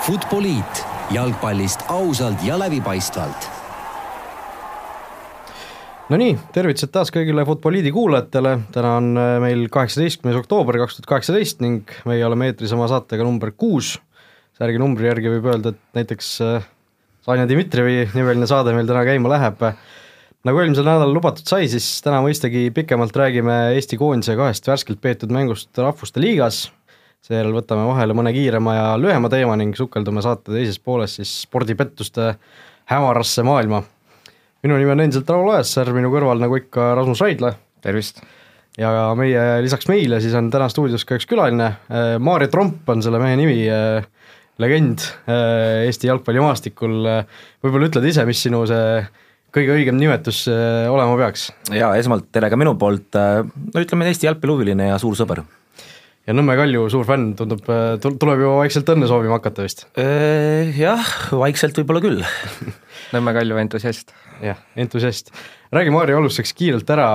Futboliit jalgpallist ausalt ja läbipaistvalt no nii, tervitused taas kõigile Futboliidi kuulajatele, täna on äh, meil kaheksateistkümnes oktoober kaks tuhat kaheksateist ning meie oleme eetris oma saatega number kuus. särgi numbri järgi võib öelda, et näiteks äh, Sanja Dmitrijevi nimeline saade meil täna käima läheb. nagu eelmisel nädalal lubatud sai, siis täna mõistagi pikemalt räägime Eesti koondise kahest värskelt peetud mängust Rahvuste Liigas, seejärel võtame vahele mõne kiirema ja lühema teema ning sukeldume saate teises pooles siis spordipettuste hämarasse maailma minu nimi on endiselt Raul Ojasäär, minu kõrval nagu ikka Rasmus Raidla. tervist! ja meie, lisaks meile siis on täna stuudios ka üks külaline, äh, Maarja Tromp on selle mehe nimi, äh, legend äh, Eesti jalgpallimaastikul, võib-olla ütled ise, mis sinu see kõige õigem nimetus olema peaks? jaa, esmalt tere ka minu poolt, no ütleme, Eesti jalgpallihuviline ja suur sõber. Ja Nõmme Kalju suur fänn, tundub, tuleb juba vaikselt õnne soovima hakata vist? Jah, vaikselt võib-olla küll Nõmme Kalju entusiast jah, entusiast. räägi Maarja alustuseks kiirelt ära,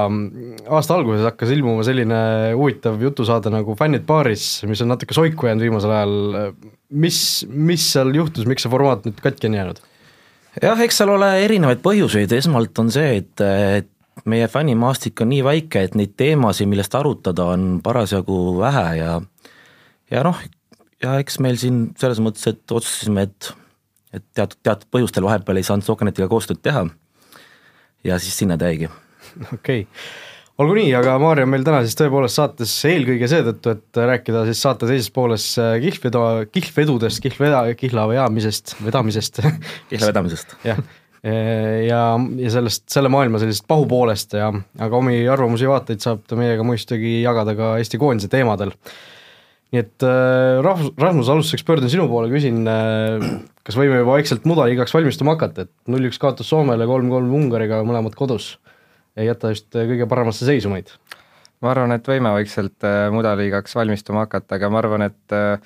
aasta alguses hakkas ilmuma selline huvitav jutusaade nagu Fännid baaris, mis on natuke soiku jäänud viimasel ajal, mis, mis seal juhtus, miks see formaat nüüd katki on jäänud? jah, eks seal ole erinevaid põhjuseid, esmalt on see, et, et meie fännimaastik on nii väike, et neid teemasid, millest arutada, on parasjagu vähe ja ja noh, ja eks meil siin selles mõttes, et otsustasime, et et teatud, teatud põhjustel vahepeal ei saanud Sokanetiga koostööd teha ja siis sinna ta jäigi. okei okay., olgu nii, aga Maarja on meil täna siis tõepoolest saates eelkõige seetõttu, et rääkida siis saate teises pooles äh, kihlvedu, kihlvedudest, kihlveda, kihla veamisest, vedamisest kihla vedamisest. jah, ja, ja sellest, selle maailma sellisest pahupoolest ja, aga omi arvamusi ja vaateid saab ta meiega mõistagi jagada ka Eesti koondise teemadel. nii et äh, rahvus, Rasmus, alustuseks pöördun sinu poole, küsin äh, kas võime juba vaikselt mudaliigaks valmistuma hakata, et null-üks kaotus Soomele, kolm-kolm Ungariga, mõlemad kodus, ei jäta just kõige paremasse seisu meid? ma arvan, et võime vaikselt äh, mudaliigaks valmistuma hakata, aga ma arvan, et äh,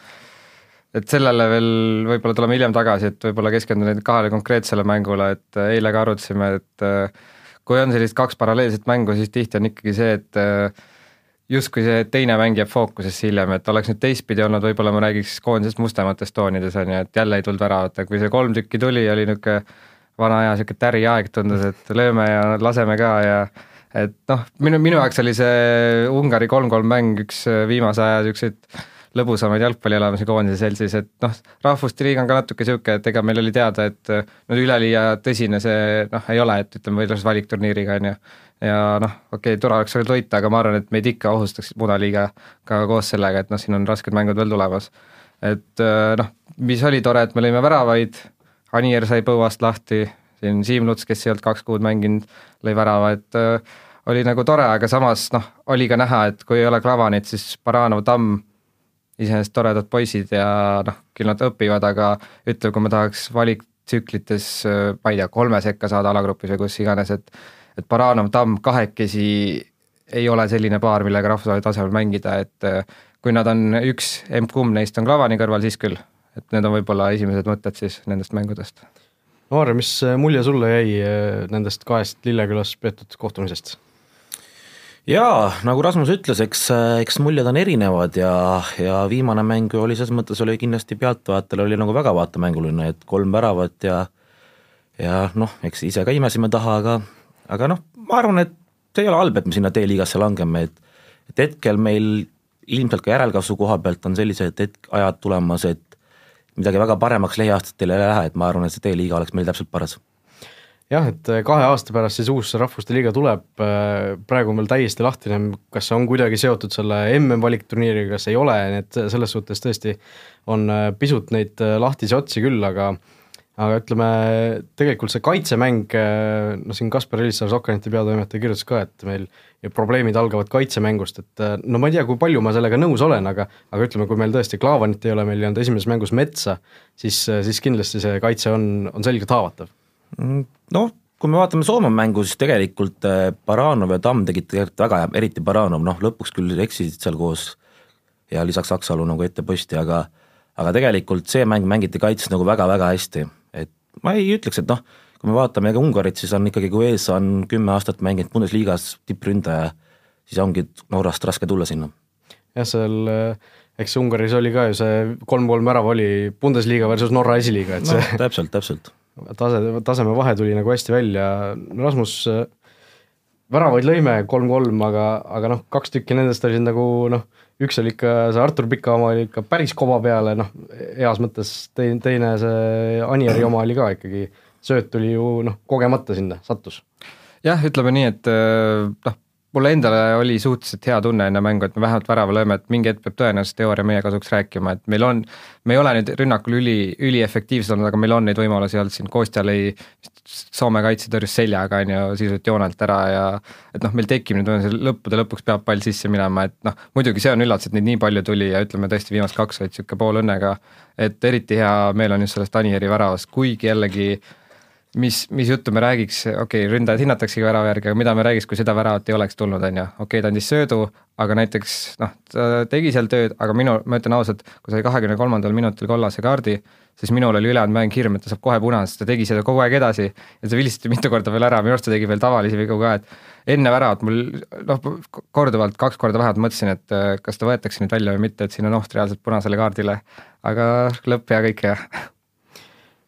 et sellele veel võib-olla tuleme hiljem tagasi, et võib-olla keskenduda nüüd kahele konkreetsele mängule, et äh, eile ka arutasime, et kui on sellised kaks paralleelset mängu, siis tihti on ikkagi see, et justkui see teine mäng jääb fookusesse hiljem, et oleks nüüd teistpidi olnud, võib-olla ma räägiks koondisest mustemates toonides on ju, et jälle ei tulnud väravat, aga kui see kolm tükki tuli, oli niisugune vana aja niisugune täriaeg tundus, et lööme ja laseme ka ja et noh, minu, minu jaoks oli see Ungari kolm-kolm mäng üks viimase aja niisuguseid lõbusamaid jalgpallielamusi koondise seltsis, et noh, rahvuste liiga on ka natuke niisugune, et ega meil oli teada, et no üleliia tõsine see noh, ei ole, et ütleme, võrdluses valikturniiriga, on ju ja noh, okei okay,, tore oleks olnud võita, aga ma arvan, et meid ikka ohustaks Mudaliiga ka koos sellega, et noh, siin on rasked mängud veel tulemas. et noh, mis oli tore, et me lõime väravaid, Anier sai põuast lahti, siin Siim Luts, kes ei olnud kaks kuud mänginud, lõi värava, et äh, oli nagu tore, aga samas noh, oli ka näha, et kui ei ole Klavanit, siis Baranov, Tamm, iseenesest toredad poisid ja noh, küll nad õpivad, aga ütleme, kui ma tahaks valiktsüklites, ma ei tea, kolme sekka saada alagrupis või kus iganes, et et Baranov, Tamm kahekesi ei ole selline paar, millega rahvusvahelisel tasemel mängida, et äh, kui nad on üks, emb-kumb neist on Klavani kõrval, siis küll. et need on võib-olla esimesed mõtted siis nendest mängudest. Maarja, mis mulje sulle jäi äh, nendest kahest Lillekülas peetud kohtumisest? Jaa, nagu Rasmus ütles, eks, eks muljed on erinevad ja, ja viimane mäng oli selles mõttes oli kindlasti pealtvaatajale oli nagu väga vaatemänguline, et kolm väravat ja ja noh, eks ise ka imesime taha, aga aga noh, ma arvan, et see ei ole halb, et me sinna D-liigasse langeme, et et hetkel meil ilmselt ka järelkasvu koha pealt on sellised hetk, ajad tulemas, et midagi väga paremaks lähiaastatel ei lähe, et ma arvan, et see D-liiga oleks meil täpselt paras. Jah, et kahe aasta pärast siis uus Rahvuste Liiga tuleb, praegu on veel täiesti lahtine, kas see on kuidagi seotud selle MM-valikturniiriga, kas ei ole, nii et selles suhtes tõesti on pisut neid lahtisi otsi küll, aga aga ütleme, tegelikult see kaitsemäng, no siin Kaspar Elissaar, Sokranite peatoimetaja kirjutas ka, et meil probleemid algavad kaitsemängust, et no ma ei tea, kui palju ma sellega nõus olen, aga aga ütleme, kui meil tõesti Klaavanit ei ole, meil ei olnud esimeses mängus metsa, siis, siis kindlasti see kaitse on, on selgelt haavatav. Mm, noh, kui me vaatame Soome mängu, siis tegelikult äh, Baranov ja Tamm tegid tegelikult väga hea, eriti Baranov, noh lõpuks küll eksisid seal koos ja lisaks Aksalu nagu ette posti, aga aga tegelikult see mäng mängiti kaitses nagu väga-väga hästi ma ei ütleks, et noh, kui me vaatame ka Ungarit, siis on ikkagi, kui ees on kümme aastat mänginud Bundesliga-s tippründaja, siis ongi Norrast raske tulla sinna. jah, seal eks Ungaris oli ka ju see kolm-kolm värav oli Bundesliga versus Norra esiliiga, et see no, täpselt, täpselt. Tase, tasemevahe tuli nagu hästi välja, Rasmus väravaid lõime kolm-kolm, aga, aga noh, kaks tükki nendest olid nagu noh, üks oli ikka see Artur Pika oma oli ikka päris koba peale, noh, heas mõttes, teine, teine see Anieri oma oli ka ikkagi, sööt tuli ju noh, kogemata sinna, sattus. jah, ütleme nii, et noh, mulle endale oli suhteliselt hea tunne enne mängu, et me vähemalt värava lööme, et mingi hetk peab tõenäoliselt teooria meie kasuks rääkima, et meil on, me ei ole nüüd rünnakul üli, üliefektiivsed olnud, aga meil on neid võimalusi olnud siin, Kostja lõi Soome kaitse tõrjus seljaga, on ju, sisuliselt joonelt ära ja et noh, meil tekib nüüd lõppude lõpuks peab pall sisse minema, et noh, muidugi see on üllatus, et neid nii palju tuli ja ütleme tõesti viimased kaks olid niisugune poolõnnega, et eriti hea meel on just sellest Anieri väravast, kuigi jällegi mis, mis juttu me räägiks, okei okay,, ründajad hinnataksegi värava järgi, aga mida me räägiks, kui seda väravat ei oleks tulnud, on ju, okei okay,, ta andis söödu, aga näiteks noh, ta tegi seal tööd, aga minu, ma ütlen ausalt, kui sai kahekümne kolmandal minutil kollase kaardi, siis minul oli ülejäänud mäng hirm, et ta saab kohe punasest, ta tegi seda kogu aeg edasi ja see vilistati mitu korda veel ära, minu arust ta tegi veel tavalisi vigu ka, et enne väravat mul noh, korduvalt, kaks korda vähemalt mõtlesin, et äh, kas ta võetakse nüüd välja või mitte, et siin on oht reaalselt punasele kaardile, aga lõpp hea kõik hea.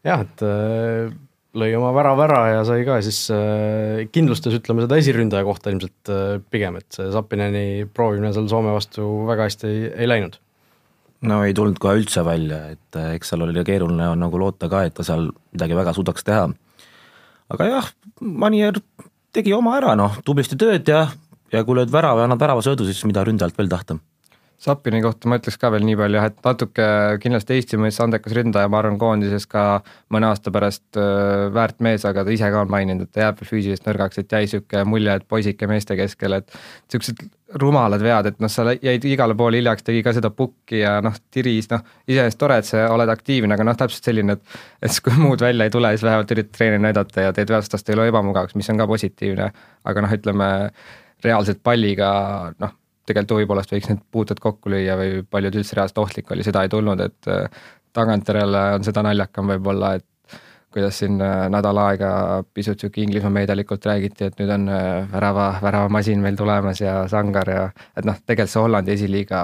jah, et äh lõi oma värava ära ja sai ka siis äh, kindlustas, ütleme seda esiründaja kohta ilmselt äh, pigem, et see Sapineni proovimine seal Soome vastu väga hästi ei, ei läinud. no ei tulnud kohe üldse välja, et äh, eks seal oli keeruline nagu loota ka, et ta seal midagi väga suudaks teha. aga jah, Manier tegi oma ära, noh, tublisti tööd ja, ja kui lööd värava ja annad väravasöödu, siis mida ründajalt veel tahta Sapini kohta ma ütleks ka veel nii palju jah, et natuke kindlasti Eesti mõistes andekas ründaja, ma arvan, koondises ka mõne aasta pärast väärt mees, aga ta ise ka on maininud, et ta jääb veel füüsiliselt nõrgaks, et jäi niisugune mulje, et poisike meeste keskel, et niisugused rumalad vead, et noh, sa jäid igale poole hiljaks, tegi ka seda pukki ja noh, tiris, noh, iseenesest tore, et sa oled aktiivne, aga noh, täpselt selline, et et siis kui muud välja ei tule, siis vähemalt üritad treeneri näidata ja teed vastast elu ebamugavaks, mis on ka positiivne, aga noh, ütleme reaalselt palliga noh, tegelikult huvi poolest võiks need puuted kokku lüüa või paljud üldse reaalselt ohtlik oli, seda ei tulnud, et äh, tagantjärele on seda naljakam võib-olla, et kuidas siin äh, nädal aega pisut sihuke Inglismaa meedialikult räägiti, et nüüd on äh, värava, väravamasin meil tulemas ja sangar ja et noh, tegelikult see Hollandi esiliiga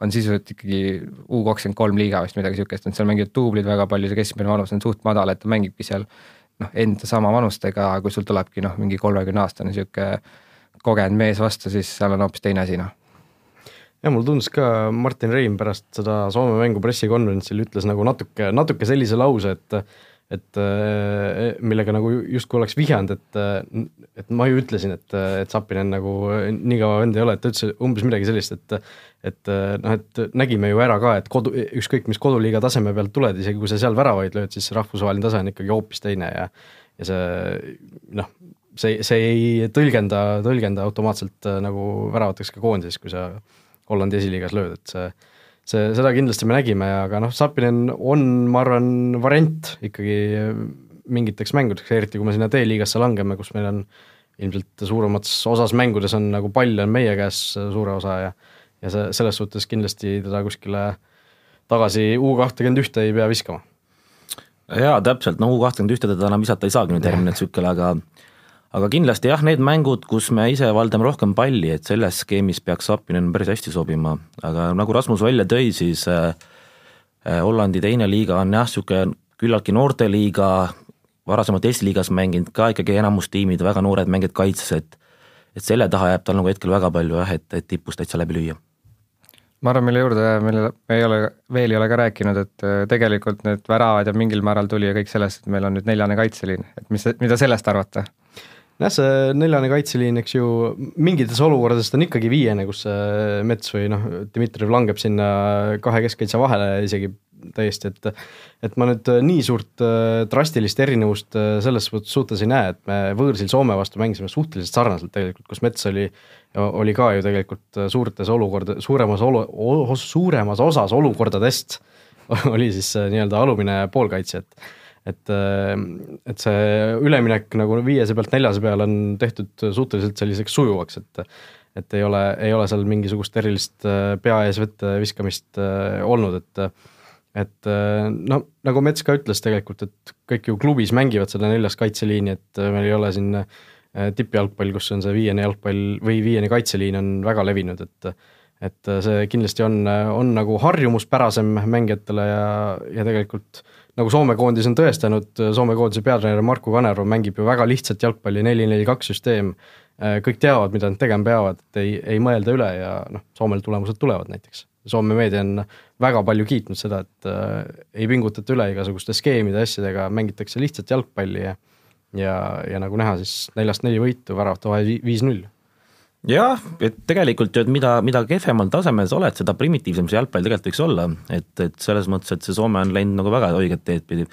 on sisuliselt ikkagi U kakskümmend kolm liiga vist midagi sihukest, et seal mängivad duublid väga palju, see keskmine vanus on suht madal, et ta mängibki seal noh, enda sama vanustega, kui sul tulebki noh, mingi kolmekümne aastane sihuke kogenud mees vastu, siis seal on hoopis teine asi, noh. Jah, mulle tundus ka Martin Reim pärast seda Soome mängu pressikonverentsil ütles nagu natuke, natuke sellise lause, et et millega nagu justkui oleks vihjanud, et, et ma ju ütlesin, et, et Sapinen nagu nii kõva vend ei ole, et ta ütles umbes midagi sellist, et et noh, et nägime ju ära ka, et kodu, ükskõik mis koduliiga taseme pealt tuled, isegi kui sa seal väravaid lööd, siis rahvusvaheline tase on ikkagi hoopis teine ja ja see noh, see, see ei tõlgenda, tõlgenda automaatselt äh, nagu väravateks ka koondises, kui sa Hollandi esiliigas lööd, et see see, seda kindlasti me nägime, aga noh, Sapinen on, ma arvan, variant ikkagi mingiteks mängudeks, eriti kui me sinna D-liigasse langeme, kus meil on ilmselt suuremas osas mängudes on nagu pall on meie käes suure osa ja ja see, selles suhtes kindlasti teda kuskile tagasi U kahtekümmend ühte ei pea viskama. jaa, täpselt, no U kakskümmend ühte teda enam visata ei saagi nüüd järgmine tsükkel, aga aga kindlasti jah, need mängud, kus me ise valdame rohkem palli, et selles skeemis peaks Sapinen päris hästi sobima, aga nagu Rasmus välja tõi, siis äh, äh, Hollandi teine liiga on jah, niisugune küllaltki noorteliiga, varasemalt Eesti liigas mänginud ka ikkagi enamus tiimid, väga noored mängijad kaitses, et et selle taha jääb tal nagu hetkel väga palju jah, et, et tipus täitsa läbi lüüa. Ma arvan, mille juurde, millele me ei ole, veel ei ole ka rääkinud, et äh, tegelikult need väravad ja mingil määral tuli ja kõik sellest, et meil on nüüd neljane kaitseliin, et mis, mida sellest arvate? Jah, see neljane kaitseliin, eks ju, mingites olukordades ta on ikkagi viiene, kus see Mets või noh, Dmitrijev langeb sinna kahe keskkaitse vahele isegi täiesti, et et ma nüüd nii suurt äh, drastilist erinevust äh, selles suhtes ei näe, et me võõrsil Soome vastu mängisime suhteliselt sarnaselt tegelikult, kus Mets oli, oli ka ju tegelikult äh, suurtes olukorda, suuremas olu, suuremas osas olukordadest oli siis nii-öelda alumine poolkaitse, et et, äh, et see üleminek nagu viiese pealt neljase peale on tehtud suhteliselt selliseks sujuvaks, et et ei ole, ei ole seal mingisugust erilist äh, pea ees vette viskamist äh, olnud, et et no nagu Mets ka ütles tegelikult, et kõik ju klubis mängivad seda neljas kaitseliini, et meil ei ole siin tippjalgpall, kus on see viiene jalgpall või viiene kaitseliin on väga levinud, et et see kindlasti on, on nagu harjumuspärasem mängijatele ja, ja tegelikult nagu Soome koondis on tõestanud, Soome koondise peatreener Marku Kanerva mängib ju väga lihtsat jalgpalli, neli-neli-kaks süsteem, kõik teavad, mida nad tegema peavad, et ei, ei mõelda üle ja noh, Soomel tulemused tulevad näiteks. Soome meedia on väga palju kiitnud seda, et äh, ei pingutata üle igasuguste skeemide, asjadega, mängitakse lihtsat jalgpalli ja ja, ja nagu näha, siis neljast neli võitu, väravate vahe viis-null jah, et tegelikult ju, et mida, mida kehvemal tasemel sa oled, seda primitiivsem see jalgpall tegelikult võiks olla, et, et selles mõttes, et see Soome on läinud nagu väga õiget teed pidi.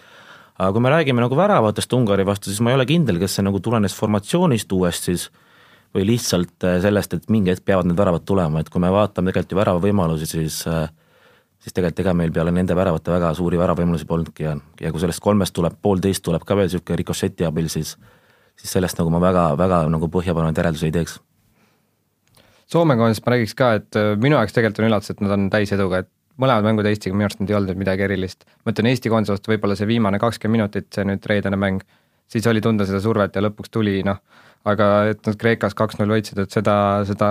aga kui me räägime nagu väravatest Ungari vastu, siis ma ei ole kindel, kas see nagu tulenes formatsioonist uuest siis või lihtsalt äh, sellest, et mingi hetk peavad need väravad tulema, et kui me vaatame tegelikult ju väravavõimalusi, siis äh, siis tegelikult ega meil peale nende väravate väga suuri väravavõimalusi polnudki. Ja, ja kui sellest kolmest tuleb, poolteist tuleb ka veel niisugune rikošeti abil, siis siis sellest nagu ma väga, väga nagu põhjapanevaid järeldusi ei teeks Soome koondisest ma räägiks ka, et äh, minu jaoks tegelikult on üllatus, et nad on täiseduga, et mõlemad mängud Eestiga minu arust nüüd ei olnud midagi erilist. ma ütlen Eesti koondise vastu võib-olla see viimane kakskümmend minutit, see nüüd reedene mäng, siis oli tunda seda survet ja lõpuks tuli noh, aga et nad Kreekas kaks-null võitsid, et seda, seda,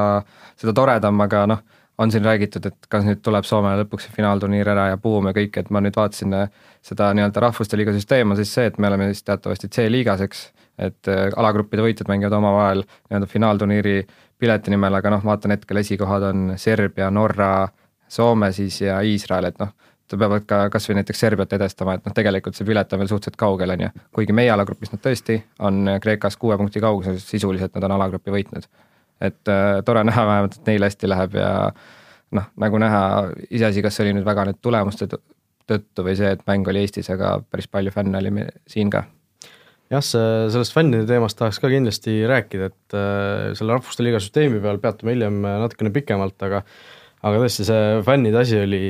seda toredam, aga noh, on siin räägitud, et kas nüüd tuleb Soomele lõpuks see finaalturniir ära ja buum ja kõik, et ma nüüd vaatasin äh, seda nii-öelda rahvuste liiga süsteem on siis see, et me oleme siis teatavasti C-liigas, eks, et äh, alagruppide võitjad mängivad omavahel nii-öelda finaalturniiri pileti nimel, aga noh, vaatan hetkel esikohad on Serbia, Norra, Soome siis ja Iisrael, et noh, peavad ka kas või näiteks Serbiat edestama, et noh, tegelikult see pilet on veel suhteliselt kaugel, on ju. kuigi meie alagrupis nad tõesti on Kreekast kuue punkti kauguses, sisuliselt nad on alagrupi võitnud. et äh, tore näha vähemalt, et neil hästi läheb ja noh, nagu näha, iseasi, kas see oli nüüd väga nüüd tulemuste tõttu või see, et mäng oli Eestis, aga päris palju fänne oli siin ka jah, see, sellest fännide teemast tahaks ka kindlasti rääkida, et äh, selle Rahvuste Liiga süsteemi peal peatume hiljem äh, natukene pikemalt, aga aga tõesti, see fännide asi oli,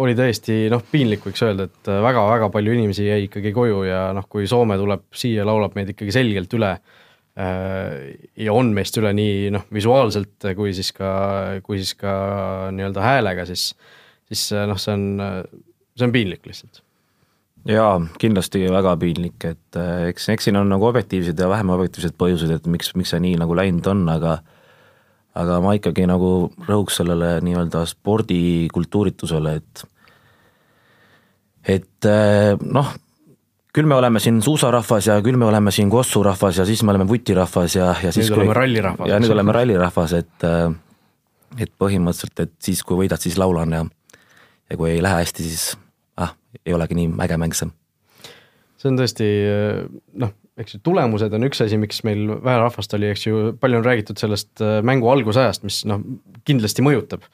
oli täiesti noh, piinlik võiks öelda, et väga-väga äh, palju inimesi jäi ikkagi koju ja noh, kui Soome tuleb siia, laulab meid ikkagi selgelt üle ja on meist üle nii noh, visuaalselt kui siis ka, kui siis ka nii-öelda häälega, siis siis noh, see on, see on piinlik lihtsalt jaa, kindlasti väga piinlik, et äh, eks, eks siin on nagu objektiivsed ja vähem objektiivsed põhjused, et miks, miks see nii nagu läinud on, aga aga ma ikkagi nagu rõhuks sellele nii-öelda spordikultuuritusele, et et äh, noh, küll me oleme siin suusarahvas ja küll me oleme siin kossurahvas ja siis me oleme vutirahvas ja, ja siis nüüd kui, oleme rallirahvas. ja nüüd oleme rallirahvas, et äh, et põhimõtteliselt, et siis, kui võidad, siis laulan ja ja kui ei lähe hästi, siis ei olegi nii äge mäng see. see on tõesti noh, eks ju tulemused on üks asi, miks meil vähe rahvast oli, eks ju, palju on räägitud sellest äh, mängu algusajast, mis noh, kindlasti mõjutab.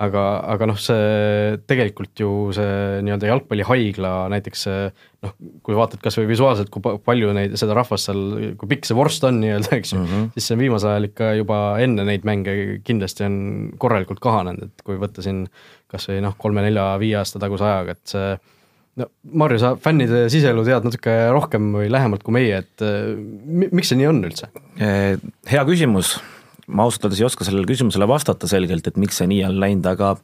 aga, aga noh, see tegelikult ju see nii-öelda jalgpallihaigla näiteks noh, kui vaatad kas või visuaalselt, kui palju neid, seda rahvast seal, kui pikk see vorst on nii-öelda, eks ju mm, -hmm. siis see on viimasel ajal ikka juba enne neid mänge kindlasti on korralikult kahanenud, et kui võtta siin kas või noh, kolme-nelja-viie aasta taguse ajaga, et see no Marju, sa fännide siseelu tead natuke rohkem või lähemalt kui meie, et äh, miks see nii on üldse? Äh, hea küsimus, ma ausalt öeldes ei oska sellele küsimusele vastata selgelt, et miks see nii on läinud, aga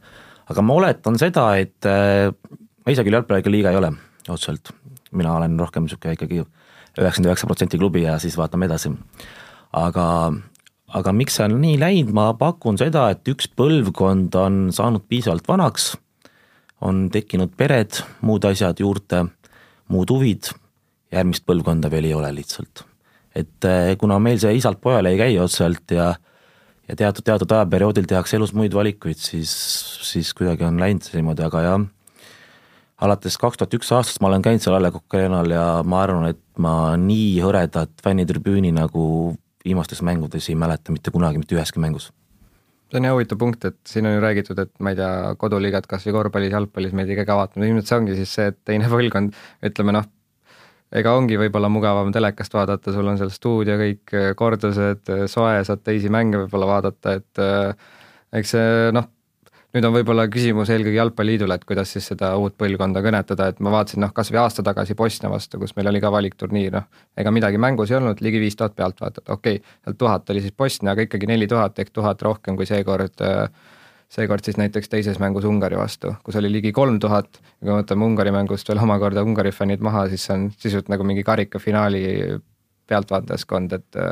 aga ma oletan seda, et äh, ma ise küll jalgpalliga liiga ei ole otseselt, mina olen rohkem niisugune ikkagi üheksakümmend üheksa protsenti klubi ja siis vaatame edasi. aga, aga miks see on nii läinud, ma pakun seda, et üks põlvkond on saanud piisavalt vanaks on tekkinud pered, muud asjad juurde, muud huvid, järgmist põlvkonda veel ei ole lihtsalt. et eh, kuna meil see isalt pojale ei käi otseselt ja ja teatud, teatud ajaperioodil tehakse elus muid valikuid, siis, siis kuidagi on läinud see niimoodi, aga jah, alates kaks tuhat üks aastast ma olen käinud seal A Le Coq Arena'l ja ma arvan, et ma nii hõredat fännitribüüni nagu viimastes mängudes ei mäleta mitte kunagi mitte üheski mängus see on hea huvitav punkt, et siin on ju räägitud, et ma ei tea, koduliigat kas või korvpallis, jalgpallis meid ei käi vaatama, ilmselt see ongi siis see, et teine põlvkond, ütleme noh, ega ongi võib-olla mugavam telekast vaadata, sul on seal stuudio kõik kordused, soe, saad teisi mänge võib-olla vaadata, et eks see noh, nüüd on võib-olla küsimus eelkõige Jalgpalliliidule, et kuidas siis seda uut põlvkonda kõnetada, et ma vaatasin noh, kas või aasta tagasi Bosnia vastu, kus meil oli ka valikturniir, noh, ega midagi mängus ei olnud, ligi viis tuhat pealtvaatajat, okei okay,, sealt tuhat oli siis Bosnia, aga ikkagi neli tuhat ehk tuhat rohkem kui seekord seekord siis näiteks teises mängus Ungari vastu, kus oli ligi kolm tuhat ja kui me võtame Ungari mängust veel omakorda Ungari fännid maha, siis see on sisuliselt nagu mingi karikafinaali pealtvaatajaskond, et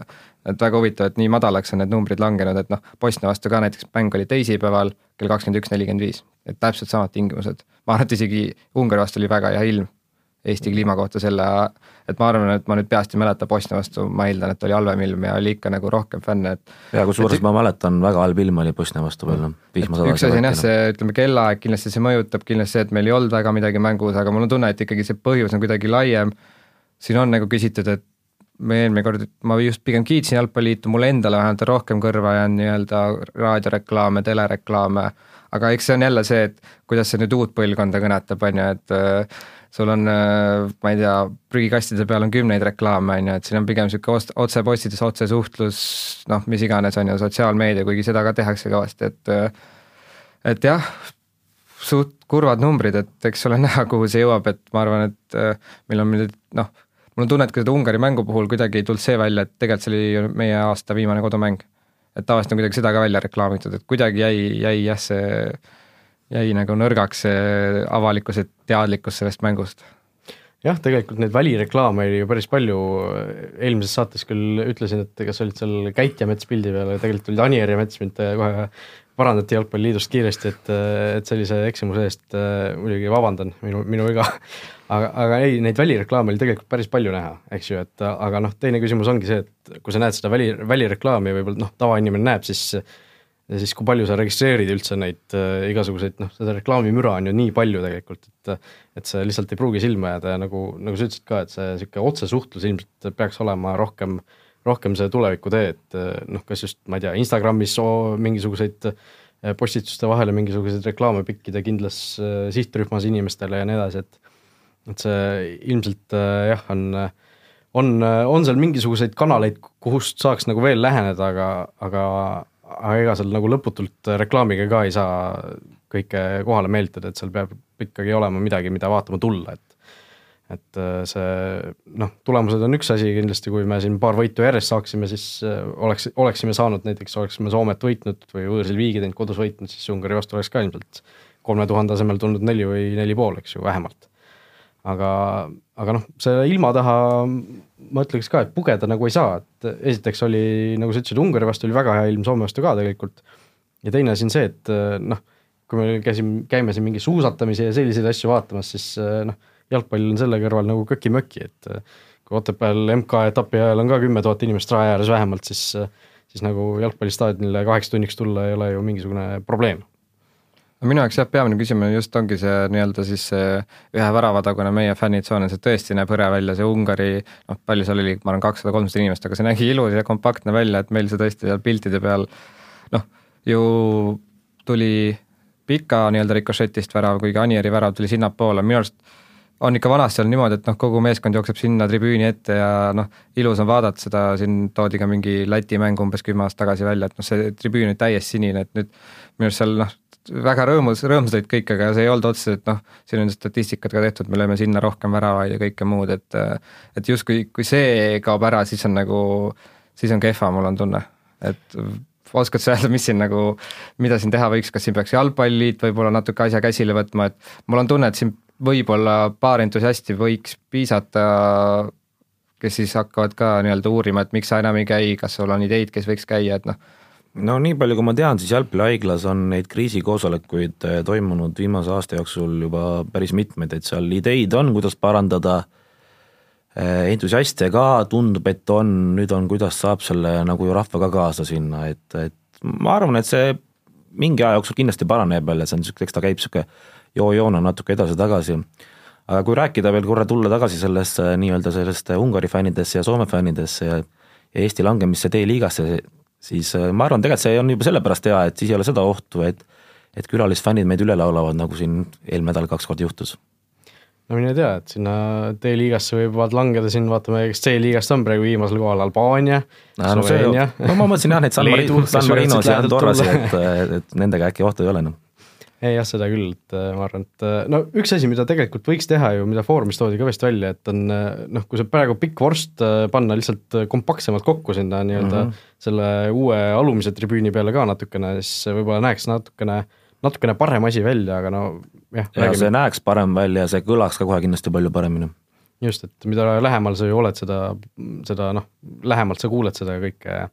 et väga huvitav, et nii madalaks on need numbrid langenud, et noh, Bosnia vastu ka näiteks mäng oli teisipäeval kell kakskümmend üks nelikümmend viis, et täpselt samad tingimused. ma arvan, et isegi Ungari vastu oli väga hea ilm Eesti kliima kohta selle, et ma arvan, et ma nüüd peast ei mäleta Bosnia vastu, ma eeldan, et oli halvem ilm ja oli ikka nagu rohkem fänne, et ja kusjuures ma mäletan, väga halb ilm oli Bosnia vastu veel, noh, vihma üks asi on jah, see ütleme, kellaaeg kindlasti see mõjutab, kindlasti see, et meil ei olnud väga midagi mängus, aga mul on tunne, et ikkagi see põhjus on kuidagi laiem, siin on nagu küsitud, et me eelmine kord, ma just pigem kiitsin Jalgpalliliitu, mulle endale vähemalt rohkem kõrva jäänud nii-öelda raadioreklaame, telereklaame, aga eks see on jälle see, et kuidas see nüüd uut põlvkonda kõnetab, on ju, et äh, sul on, äh, ma ei tea, prügikastide peal on kümneid reklaame, on ju, et siin on pigem niisugune otsepostitus, otsesuhtlus, noh, mis iganes, on ju, sotsiaalmeedia, kuigi seda ka tehakse kõvasti, et äh, et jah, suht kurvad numbrid, et eks ole näha, kuhu see jõuab, et ma arvan, et meil on nüüd noh, mul on tunne, et ka seda Ungari mängu puhul kuidagi ei tulnud see välja, et tegelikult see oli meie aasta viimane kodumäng. et tavaliselt on kuidagi seda ka välja reklaamitud, et kuidagi jäi, jäi jah, see, jäi nagu nõrgaks see avalikkuse teadlikkus sellest mängust jah, tegelikult neid välireklaame oli ju päris palju, eelmises saates küll ütlesin, et kas olid seal Käit ja Mets pildi peal, tegelikult olid Anier ja Mets mind kohe parandati Jalgpalliliidust kiiresti, et, et sellise eksimuse eest äh, muidugi vabandan, minu, minu viga. aga, aga ei, neid välireklaame oli tegelikult päris palju näha, eks ju, et aga noh, teine küsimus ongi see, et kui sa näed seda väli, välireklaami võib-olla noh, tavainimene näeb, siis siis kui palju sa registreerid üldse neid äh, igasuguseid noh, seda reklaamimüra on ju nii palju tegelikult, et et see lihtsalt ei pruugi silma jääda ja nagu, nagu sa ütlesid ka, et see niisugune otsesuhtlus ilmselt peaks olema rohkem äh, rohkem see tulevikutee, et eh, noh, kas just, ma ei tea, Instagramis oo, mingisuguseid eh, postituste vahele mingisuguseid reklaame pikkida kindlas eh, sihtrühmas inimestele ja nii edasi, et et see ilmselt jah, on, on, on seal mingisuguseid kanaleid, kust saaks nagu veel läheneda, aga, aga aga ega seal nagu lõputult reklaamiga ka ei saa kõike kohale meelitada, et seal peab ikkagi olema midagi, mida vaatama tulla, et et äh, see noh, tulemused on üks asi kindlasti, kui me siin paar võitu järjest saaksime, siis äh, oleks, oleksime saanud näiteks, oleksime Soomet võitnud või võõrsil viigi teinud, kodus võitnud, siis Ungari vastu oleks ka ilmselt kolme tuhande asemel tulnud neli või neli pool, eks ju, vähemalt. aga, aga noh, selle ilma taha ma ütleks ka, et pugeda nagu ei saa, et esiteks oli, nagu sa ütlesid, Ungari vastu oli väga hea ilm, Soome vastu ka tegelikult, ja teine asi on see, et noh, kui me käisime, käime siin mingi suusatamise ja selliseid asju vaatamas, siis noh, jalgpall on selle kõrval nagu köki-möki, et äh, kui Otepääl MK-etapi ajal on ka kümme tuhat inimest raja ääres vähemalt, siis, äh, siis nagu jalgpallistaadionile kaheks tunniks tulla ei ole ju mingisugune probleem. Minu jaoks jah, peamine küsimus just ongi see nii-öelda siis see ühe väravatagune meie fännitsoon, see tõesti näeb hõre välja, see Ungari, noh, palju seal oli, ma arvan, kakssada, kolmsada inimest, aga see nägi ilus ja kompaktne välja, et meil see tõesti seal piltide peal noh, ju tuli pika nii-öelda rikošetist värav, kuigi Anieri värav tuli sinnapoole, minu arust on ikka vanasti olnud niimoodi, et noh, kogu meeskond jookseb sinna tribüüni ette ja noh, ilus on vaadata seda, siin toodi ka mingi Läti mäng umbes kümme aastat tagasi välja, et noh, see tribüün oli täiesti sinine, et nüüd minu arust seal noh, väga rõõmus, rõõmsad olid kõik, aga see ei olnud otseselt noh, siin on statistikat ka tehtud, me lööme sinna rohkem väravaid ja kõike muud, et et justkui, kui see kaob ära, siis on nagu, siis on kehva, mul on tunne, et oskad sa öelda, mis siin nagu, mida siin teha võiks, kas siin peaks jalgpalliliit võib-olla natuke asja käsile võtma, et mul on tunne, et siin võib-olla paar entusiasti võiks piisata, kes siis hakkavad ka nii-öelda uurima, et miks sa enam ei käi, kas sul on ideid, kes võiks käia, et noh. no nii palju, kui ma tean, siis jalgpallihaiglas on neid kriisikoosolekuid eh, toimunud viimase aasta jooksul juba päris mitmeid, et seal ideid on, kuidas parandada, eh, entusiaste ka tundub, et on, nüüd on, kuidas saab selle nagu ju rahva ka kaasa sinna, et, et ma arvan, et see mingi aja jooksul kindlasti paraneb jälle, see on niisugune, eks ta käib niisugune joo-joona natuke edasi-tagasi. aga kui rääkida veel korra, tulla tagasi sellesse nii-öelda sellest Ungari fännidesse ja Soome fännidesse ja ja Eesti langemisse D-liigasse, siis äh, ma arvan, tegelikult see on juba sellepärast hea, et siis ei ole seda ohtu, et et külalisfännid meid üle laulavad, nagu siin eelmine nädal kaks korda juhtus no mine tea, et sinna D-liigasse võivad langeda siin, vaatame, kes C-liigast on praegu viimasel kohal, Albaania no,, Sloveenia. no ma mõtlesin jah, neid San Marino, San Marinos ja Andorrasi, et, et nendega äkki ohtu ei ole noh ei jah, seda küll, et äh, ma arvan, et äh, no üks asi, mida tegelikult võiks teha ju, mida Foorumis toodi ka vist välja, et on äh, noh, kui see praegu pikk vorst panna lihtsalt kompaktsemalt kokku sinna nii-öelda mm -hmm. selle uue alumise tribüüni peale ka natukene, siis võib-olla näeks natukene, natukene parem asi välja, aga no jah. ja see näeks parem välja ja see kõlaks ka kohe kindlasti palju paremini just, et mida lähemal sa ju oled, seda, seda noh, lähemalt sa kuuled seda kõike ja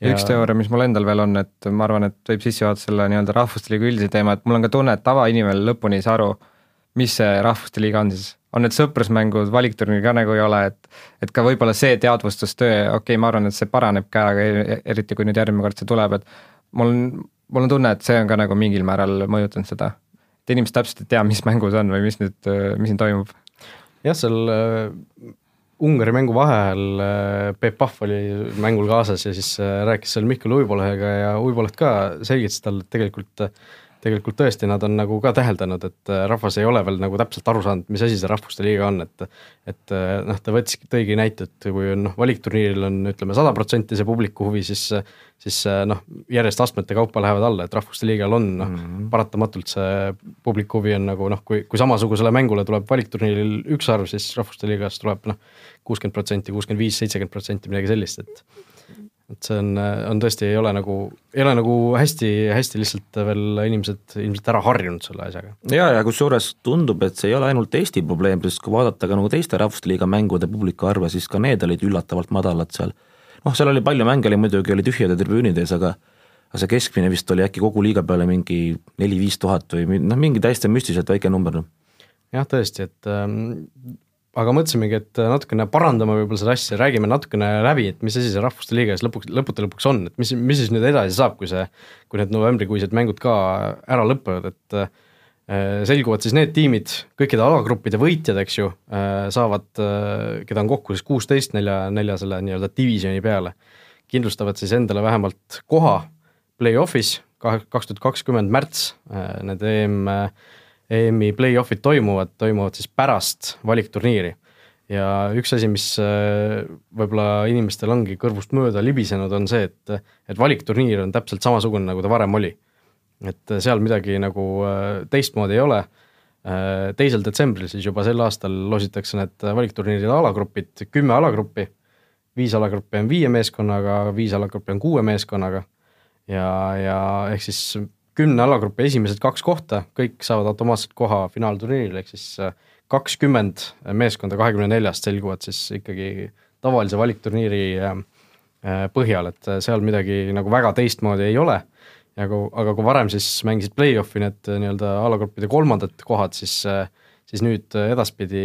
ja üks teooria, mis mul endal veel on, et ma arvan, et võib sisse juhatada selle nii-öelda rahvuste liiga üldise teema, et mul on ka tunne, et tavainimene lõpuni ei saa aru, mis see rahvuste liiga on siis. on need sõprusmängud, valikturniir ka nagu ei ole, et et ka võib-olla see teadvustustöö, okei okay,, ma arvan, et see paraneb ka, aga eriti kui nüüd järgmine kord see tuleb, et mul on, mul on tunne, et see on ka nagu mingil määral mõjutanud seda. et inimesed täpselt ei tea, mis mängus on või mis nüüd, mis siin toimub. jah, seal Ungari mängu vaheajal äh, Peep Pahv oli mängul kaasas ja siis äh, rääkis seal Mihkel Uibolehega ja Uiboleht ka selgitas talle, et tegelikult tegelikult tõesti, nad on nagu ka täheldanud, et äh, rahvas ei ole veel nagu täpselt aru saanud, mis asi see Rahvuste Liiga on, et et äh, noh, ta võttis, tõigi näite, et kui on noh, valikturniiril on ütleme sada protsenti see publiku huvi, siis siis äh, noh, järjest astmete kaupa lähevad alla, et Rahvuste Liigal on noh mm -hmm., paratamatult see publiku huvi on nagu noh, kui, kui samasugusele mängule tuleb valikturniiril üks arv, siis Rahvuste Liigas tuleb noh, kuuskümmend protsenti, kuuskümmend viis, seitsekümmend protsenti, midagi sellist, et et see on, on tõesti, ei ole nagu, ei ole nagu hästi, hästi lihtsalt veel inimesed ilmselt ära harjunud selle asjaga. ja, ja kusjuures tundub, et see ei ole ainult Eesti probleem, sest kui vaadata ka nagu teiste Rahvuste Liiga mängude publiku arve, siis ka need olid üllatavalt madalad seal. noh, seal oli palju mänge, oli muidugi, oli tühjade tribüünide ees, aga aga see keskmine vist oli äkki kogu liiga peale mingi neli-viis tuhat või noh, mingi täiesti müstiliselt väike number. jah, tõesti, et ähm, aga mõtlesimegi, et natukene parandame võib-olla seda asja, räägime natukene läbi, et mis asi see Rahvuste Liiga siis lõpuks, lõppude lõpuks on, et mis, mis siis nüüd edasi saab, kui see, kui need novembrikuised mängud ka ära lõpevad, et äh, selguvad siis need tiimid, kõikide alagruppide võitjad, eks ju äh,, saavad äh,, keda on kokku siis kuusteist nelja, nelja selle nii-öelda divisjoni peale, kindlustavad siis endale vähemalt koha play-off'is, kaks tuhat kakskümmend märts äh,, need EM äh, EM-i play-off'id toimuvad, toimuvad siis pärast valikturniiri. ja üks asi, mis äh, võib-olla inimestel ongi kõrvust mööda libisenud, on see, et, et valikturniir on täpselt samasugune, nagu ta varem oli. et seal midagi nagu äh, teistmoodi ei ole, äh, teisel detsembril siis juba sel aastal loositakse need valikturniiride alagrupid, kümme alagruppi, viis alagruppi on viie meeskonnaga, viis alagruppi on kuue meeskonnaga ja, ja ehk siis kümne alagrupi esimesed kaks kohta, kõik saavad automaatselt koha finaalturniiril, ehk siis äh, kakskümmend meeskonda kahekümne neljast selguvad siis ikkagi tavalise valikturniiri äh, äh, põhjal, et seal midagi nagu väga teistmoodi ei ole. ja kui, aga kui varem siis mängisid play-off'i need nii-öelda alagruppide kolmandad kohad, siis siis nüüd edaspidi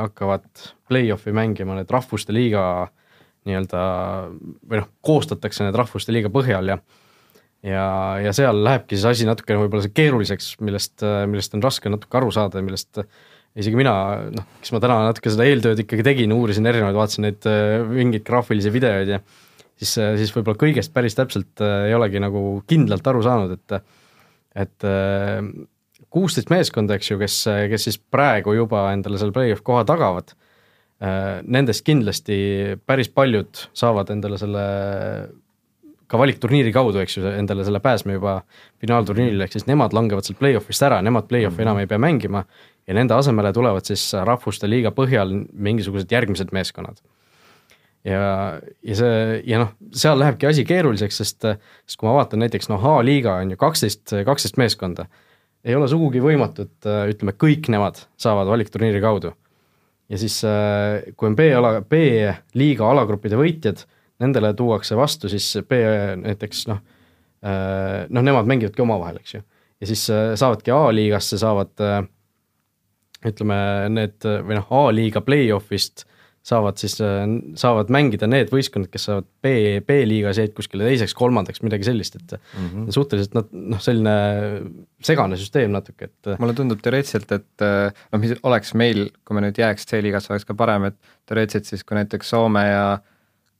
hakkavad play-off'i mängima need rahvuste liiga nii-öelda või noh, koostatakse need rahvuste liiga põhjal ja ja, ja seal lähebki siis asi natukene võib-olla keeruliseks, millest, millest on raske natuke aru saada ja millest isegi mina, noh, kes ma täna natuke seda eeltööd ikkagi tegin, uurisin erinevaid, vaatasin neid mingeid graafilisi videoid ja siis, siis võib-olla kõigest päris täpselt äh, ei olegi nagu kindlalt aru saanud, et et äh, kuusteist meeskonda, eks ju, kes, kes siis praegu juba endale selle play-off koha tagavad, äh, nendest kindlasti päris paljud saavad endale selle ka valikturniiri kaudu, eks ju, endale selle pääsme juba finaalturniirile, ehk siis nemad langevad sealt play-off'ist ära, nemad play-off'i enam ei pea mängima ja nende asemele tulevad siis rahvuste liiga põhjal mingisugused järgmised meeskonnad. ja, ja see, ja noh, seal lähebki asi keeruliseks, sest, sest kui ma vaatan näiteks noh, A-liiga on ju kaksteist, kaksteist meeskonda, ei ole sugugi võimatu, et ütleme, kõik nemad saavad valikturniiri kaudu. ja siis, kui on B-ala, B-liiga alagruppide võitjad nendele tuuakse vastu siis B näiteks noh, äh, noh, nemad mängivadki omavahel, eks ju. ja siis äh, saavadki A-liigasse, saavad äh, ütleme, need või noh, A-liiga play-off'ist saavad siis, saavad mängida need võistkonnad, kes saavad B, B-liigas jäid kuskile teiseks, kolmandaks, midagi sellist, et mm -hmm. suhteliselt nad noh, selline segane süsteem natuke, et mulle tundub teoreetiliselt, et noh, mis oleks meil, kui me nüüd jääks C-liigasse, oleks ka parem, et teoreetiliselt siis, kui näiteks Soome ja äh,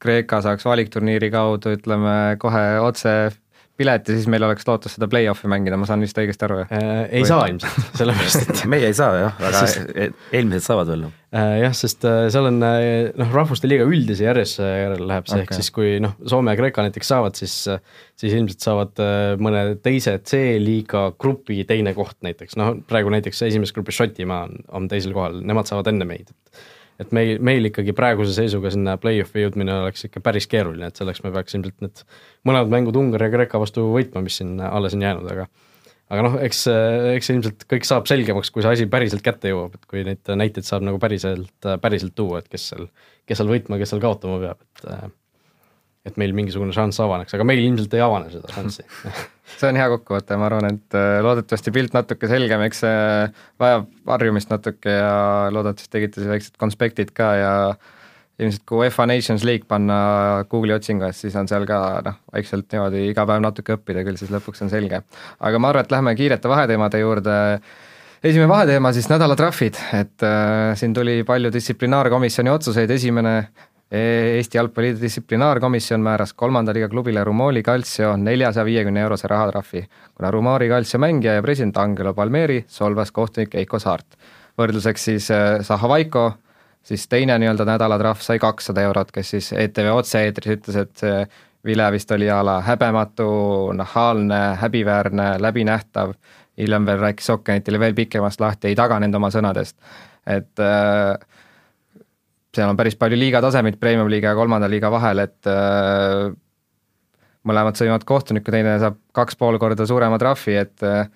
Kreeka saaks valikturniiri kaudu, ütleme kohe otse pileti, siis meil oleks lootus seda play-off'i mängida, ma saan vist õigesti aru äh,? ei Või? saa ilmselt, sellepärast et meie ei saa jah, aga sest... E-, eelmised saavad veel äh,. jah, sest äh, seal on äh, noh, rahvuste liiga üldise järjestuse järel läheb see okay., ehk siis kui noh, Soome ja Kreeka näiteks saavad, siis siis ilmselt saavad äh, mõne teise C-liiga grupi teine koht näiteks, noh praegu näiteks esimeses grupis Šotimaa on, on teisel kohal, nemad saavad enne meid, et et meil, meil ikkagi praeguse seisuga sinna play-off'i jõudmine oleks ikka päris keeruline, et selleks me peaks ilmselt need mõlemad mängud Ungari ja Kreeka vastu võitma, mis siin alles on jäänud, aga aga noh, eks, eks ilmselt kõik saab selgemaks, kui see asi päriselt kätte jõuab, et kui neid näiteid saab nagu päriselt, päriselt tuua, et kes seal, kes seal võitma, kes seal kaotama peab, et et meil mingisugune šanss avaneks, aga meil ilmselt ei avane seda šanssi. See on hea kokkuvõte, ma arvan, et äh, loodetavasti pilt natuke selgem, eks see vajab harjumist natuke ja loodetavasti tegite siis väiksed konspektid ka ja ilmselt kui UEFA Nations League panna Google'i otsingusse, siis on seal ka noh, vaikselt niimoodi iga päev natuke õppida, küll siis lõpuks on selge. aga ma arvan, et lähme kiirete vaheteemade juurde, esimene vaheteema siis nädalatrahvid, et äh, siin tuli palju distsiplinaarkomisjoni otsuseid, esimene Eesti Jalgpalliliidu distsiplinaarkomisjon määras kolmanda liiga klubile Rumoli Calcio neljasaja viiekümne eurose rahatrahvi, kuna Rumori Calcio mängija ja president Angelo Palmeri solvas kohtunik Eiko Saart. võrdluseks siis äh, Zaha Vaiko, siis teine nii-öelda nädalatrahv sai kakssada eurot, kes siis ETV otse-eetris ütles, et see vile vist oli a la häbematu, nahaalne, häbiväärne, läbinähtav, hiljem veel rääkis Okkenitile veel pikemast lahti, ei taganenud oma sõnadest. et äh, seal on päris palju liiga tasemeid Premium-liiga ja kolmanda liiga vahel, et äh, mõlemad sõimavad kohtunikku, teine saab kaks pool korda suurema trahvi, et äh,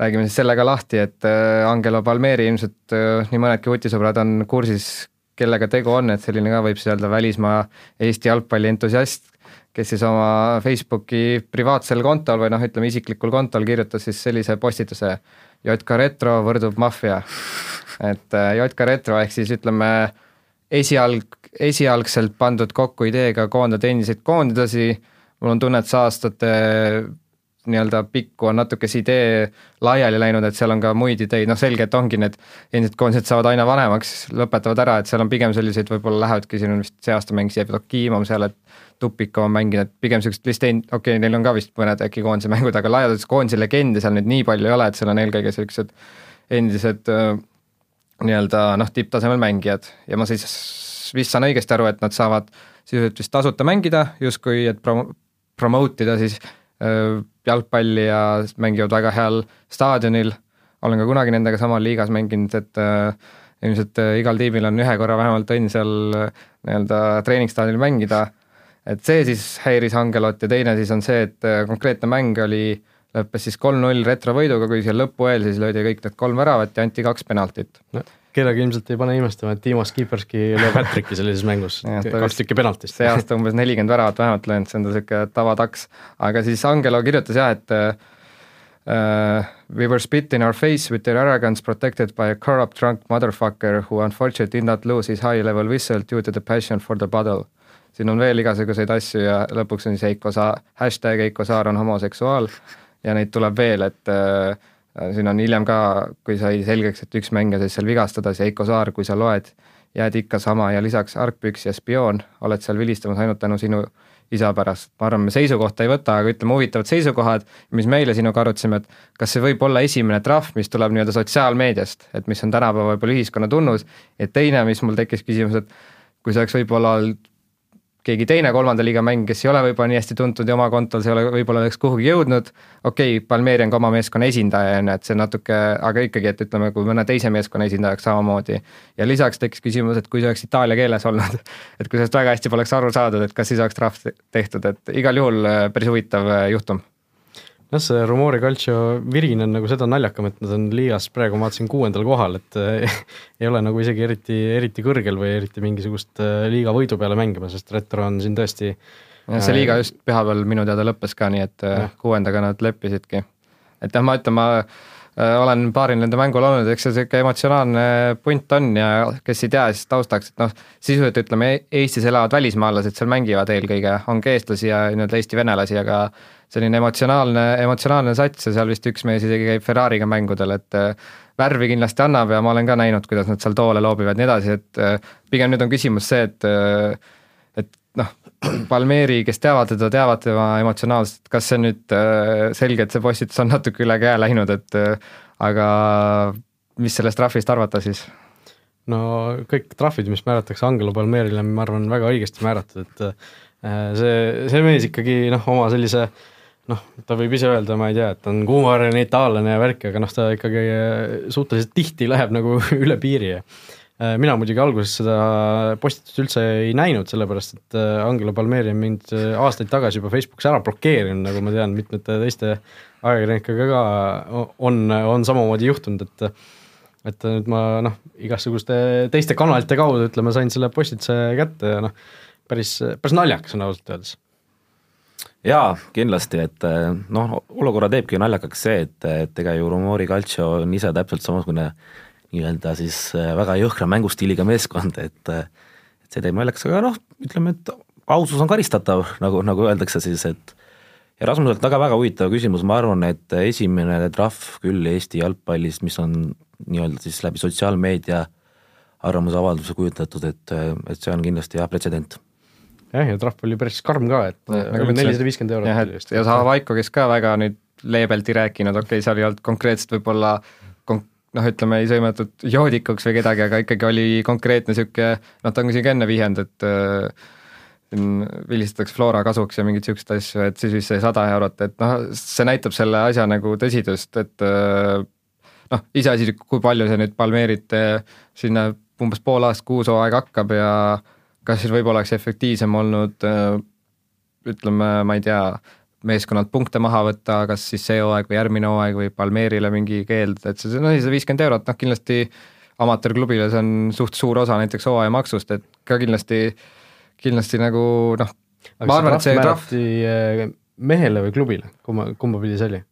räägime siis selle ka lahti, et äh, Angelo Palmeri ilmselt äh, nii mõnedki vutisõbrad on kursis, kellega tegu on, et selline ka võib siis öelda välismaa Eesti jalgpalli entusiast, kes siis oma Facebooki privaatsel kontol või noh, ütleme isiklikul kontol kirjutas siis sellise postituse JK Retro võrdub maffia. et äh, JK Retro ehk siis ütleme esialg, esialgselt pandud kokku ideega koondada endiseid koondidasi, mul on tunne, et see aastate nii-öelda pikku on natuke see idee laiali läinud, et seal on ka muid ideid, noh selge, et ongi need endised koondised saavad aina vanemaks, lõpetavad ära, et seal on pigem selliseid, võib-olla lähevadki, siin on vist see aasta mängis Jevdokimov seal, et Tupik on mänginud, pigem niisugust vist ei, okei okay,, neil on ka vist mõned äkki koondise mängud, aga laias laastus koondise legende seal nüüd nii palju ei ole, et seal on eelkõige niisugused endised nii-öelda noh, tipptasemel mängijad. Ja ma siis vist saan õigesti aru, et nad saavad sisuliselt vist tasuta mängida, justkui et prom-, promote ida siis äh, jalgpalli ja mängivad väga heal staadionil, olen ka kunagi nendega samal liigas mänginud, et äh, ilmselt äh, igal tiimil on ühe korra vähemalt õnn seal äh, nii-öelda treeningstaadionil mängida, et see siis häiris Angelot ja teine siis on see, et äh, konkreetne mäng oli, lõppes siis kolm-null retrovõiduga, kui seal lõpu eel siis löödi kõik need kolm väravat ja anti kaks penaltit no kellegi ilmselt ei pane imestama, et Timo Skiperski lööb hat-trick'i sellises mängus kaks tükki penaltist. see aasta umbes nelikümmend väravat vähemalt löönud, see on ta niisugune tavataks, aga siis Angelo kirjutas jah, et uh, we were spit in our face with their arrogance protected by a corrupt drunk motherfucker who unfortunately did not lose his high level whistle due to the passion for the battle. siin on veel igasuguseid asju ja lõpuks on siis Heiko Saar, hashtag Heiko Saar on homoseksuaal ja neid tuleb veel, et Äh, siin on hiljem ka, kui sai selgeks, et üks mängija sai seal vigastada, siis Heiko Saar, kui sa loed, jääd ikka sama ja lisaks argpüks ja spioon, oled seal vilistamas ainult tänu sinu isa pärast. ma arvan, me seisukohta ei võta, aga ütleme huvitavad seisukohad, mis me eile sinuga arutasime, et kas see võib olla esimene trahv, mis tuleb nii-öelda sotsiaalmeediast, et mis on tänapäeva võib-olla ühiskonna tunnus, ja teine, mis mul tekkis küsimus, et kui see oleks võib-olla keegi teine kolmanda liiga mäng, kes ei ole võib-olla nii hästi tuntud ja oma kontol see ei ole, võib-olla oleks kuhugi jõudnud, okei okay,, Palmeeri on ka oma meeskonna esindaja, on ju, et see natuke, aga ikkagi, et ütleme, kui mõne teise meeskonna esindajaks samamoodi. ja lisaks tekkis küsimus, et kui see oleks itaalia keeles olnud, et kui sellest väga hästi poleks aru saadud, et kas siis oleks trahv tehtud, et igal juhul äh, päris huvitav äh, juhtum noh, see Rumori Calcio virin on nagu seda naljakam, et nad on liigas praegu ma vaatasin kuuendal kohal, et äh, ei ole nagu isegi eriti, eriti kõrgel või eriti mingisugust äh, liiga võidu peale mängima, sest Retro on siin tõesti see liiga just pühapäeval minu teada lõppes ka, nii et ja. kuuendaga nad leppisidki. et jah, ma ütlen, ma olen paaril nende mängul olnud, eks see niisugune emotsionaalne punt on ja kes ei tea, siis taustaks, et noh, sisuliselt ütleme, Eestis elavad välismaalased seal mängivad eelkõige, on ka eestlasi ja nii-öelda Eesti venelasi, aga selline emotsionaalne, emotsionaalne sats ja seal vist üks mees isegi käib Ferrari'ga mängudel, et äh, värvi kindlasti annab ja ma olen ka näinud, kuidas nad seal toole loobivad ja nii edasi, et äh, pigem nüüd on küsimus see, äh, et Palmeri, kes teavad teda, teavad tema emotsionaalselt, kas see nüüd selge, et see postitus on natuke üle käe läinud, et aga mis sellest trahvist arvata siis? no kõik trahvid, mis määratakse Angelo Palmerile, ma arvan, väga õigesti määratud, et see, see mees ikkagi noh, oma sellise äh, noh, ta võib ise öelda, ma ei tea, et ta on kuumaarjane itaallane ja värk, aga noh, ta ikkagi äh, suhteliselt tihti läheb nagu üle piiri ja Äh, mina muidugi alguses seda postitust üldse ei näinud, sellepärast et äh, Angelo Palmeri on mind äh, aastaid tagasi juba Facebookis ära blokeerinud, nagu ma tean, mitmete teiste ajakirjanikega ka on, on samamoodi juhtunud, et et nüüd ma noh, igasuguste teiste kanalite kaudu ütleme, sain selle postituse kätte ja noh, päris, päris naljakas on ausalt öeldes. Jaa, kindlasti, et noh, olukorra teebki naljakaks see, et, et ega ju Rumori Calcio on ise täpselt samasugune nii-öelda siis äh, väga jõhkra mängustiiliga meeskond, et äh, et see teeb naljakas, aga noh, ütleme, et ausus on karistatav, nagu, nagu öeldakse siis, et ja Rasmuselt väga, väga huvitav küsimus, ma arvan, et esimene trahv küll Eesti jalgpallis, mis on nii-öelda siis läbi sotsiaalmeedia arvamusavalduse kujutatud, et, et see on kindlasti jah, pretsedent jah, ja trahv oli päris karm ka, et nelisada viiskümmend eurot. jah, et ja Savvaiko, kes ka väga nüüd leebelt ei rääkinud, okei okay,, seal ei olnud konkreetselt võib-olla konk-, noh, ütleme ei sõimatud joodikuks või kedagi, aga ikkagi oli konkreetne niisugune, noh, ta on isegi enne vihjanud, et äh, vilistatakse Flora kasuks ja mingeid niisuguseid asju, et siis vist sai sada eurot, et noh, see näitab selle asja nagu tõsidust, et äh, noh, iseasi, kui palju see nüüd Palmeerit sinna umbes pool aastat, kuus hooaega hakkab ja kas siis võib-olla oleks efektiivsem olnud äh, ütleme, ma ei tea, meeskonnalt punkte maha võtta, kas siis see hooaeg või järgmine hooaeg või Palmeerile mingi keeld, et see nelisada viiskümmend eurot, noh kindlasti amatöörklubile see on suht suur osa näiteks hooajamaksust, et ka kindlasti, kindlasti nagu noh, ma arvan, et see trahv eh, mehele või klubile, kumma, kumba pidi see oli?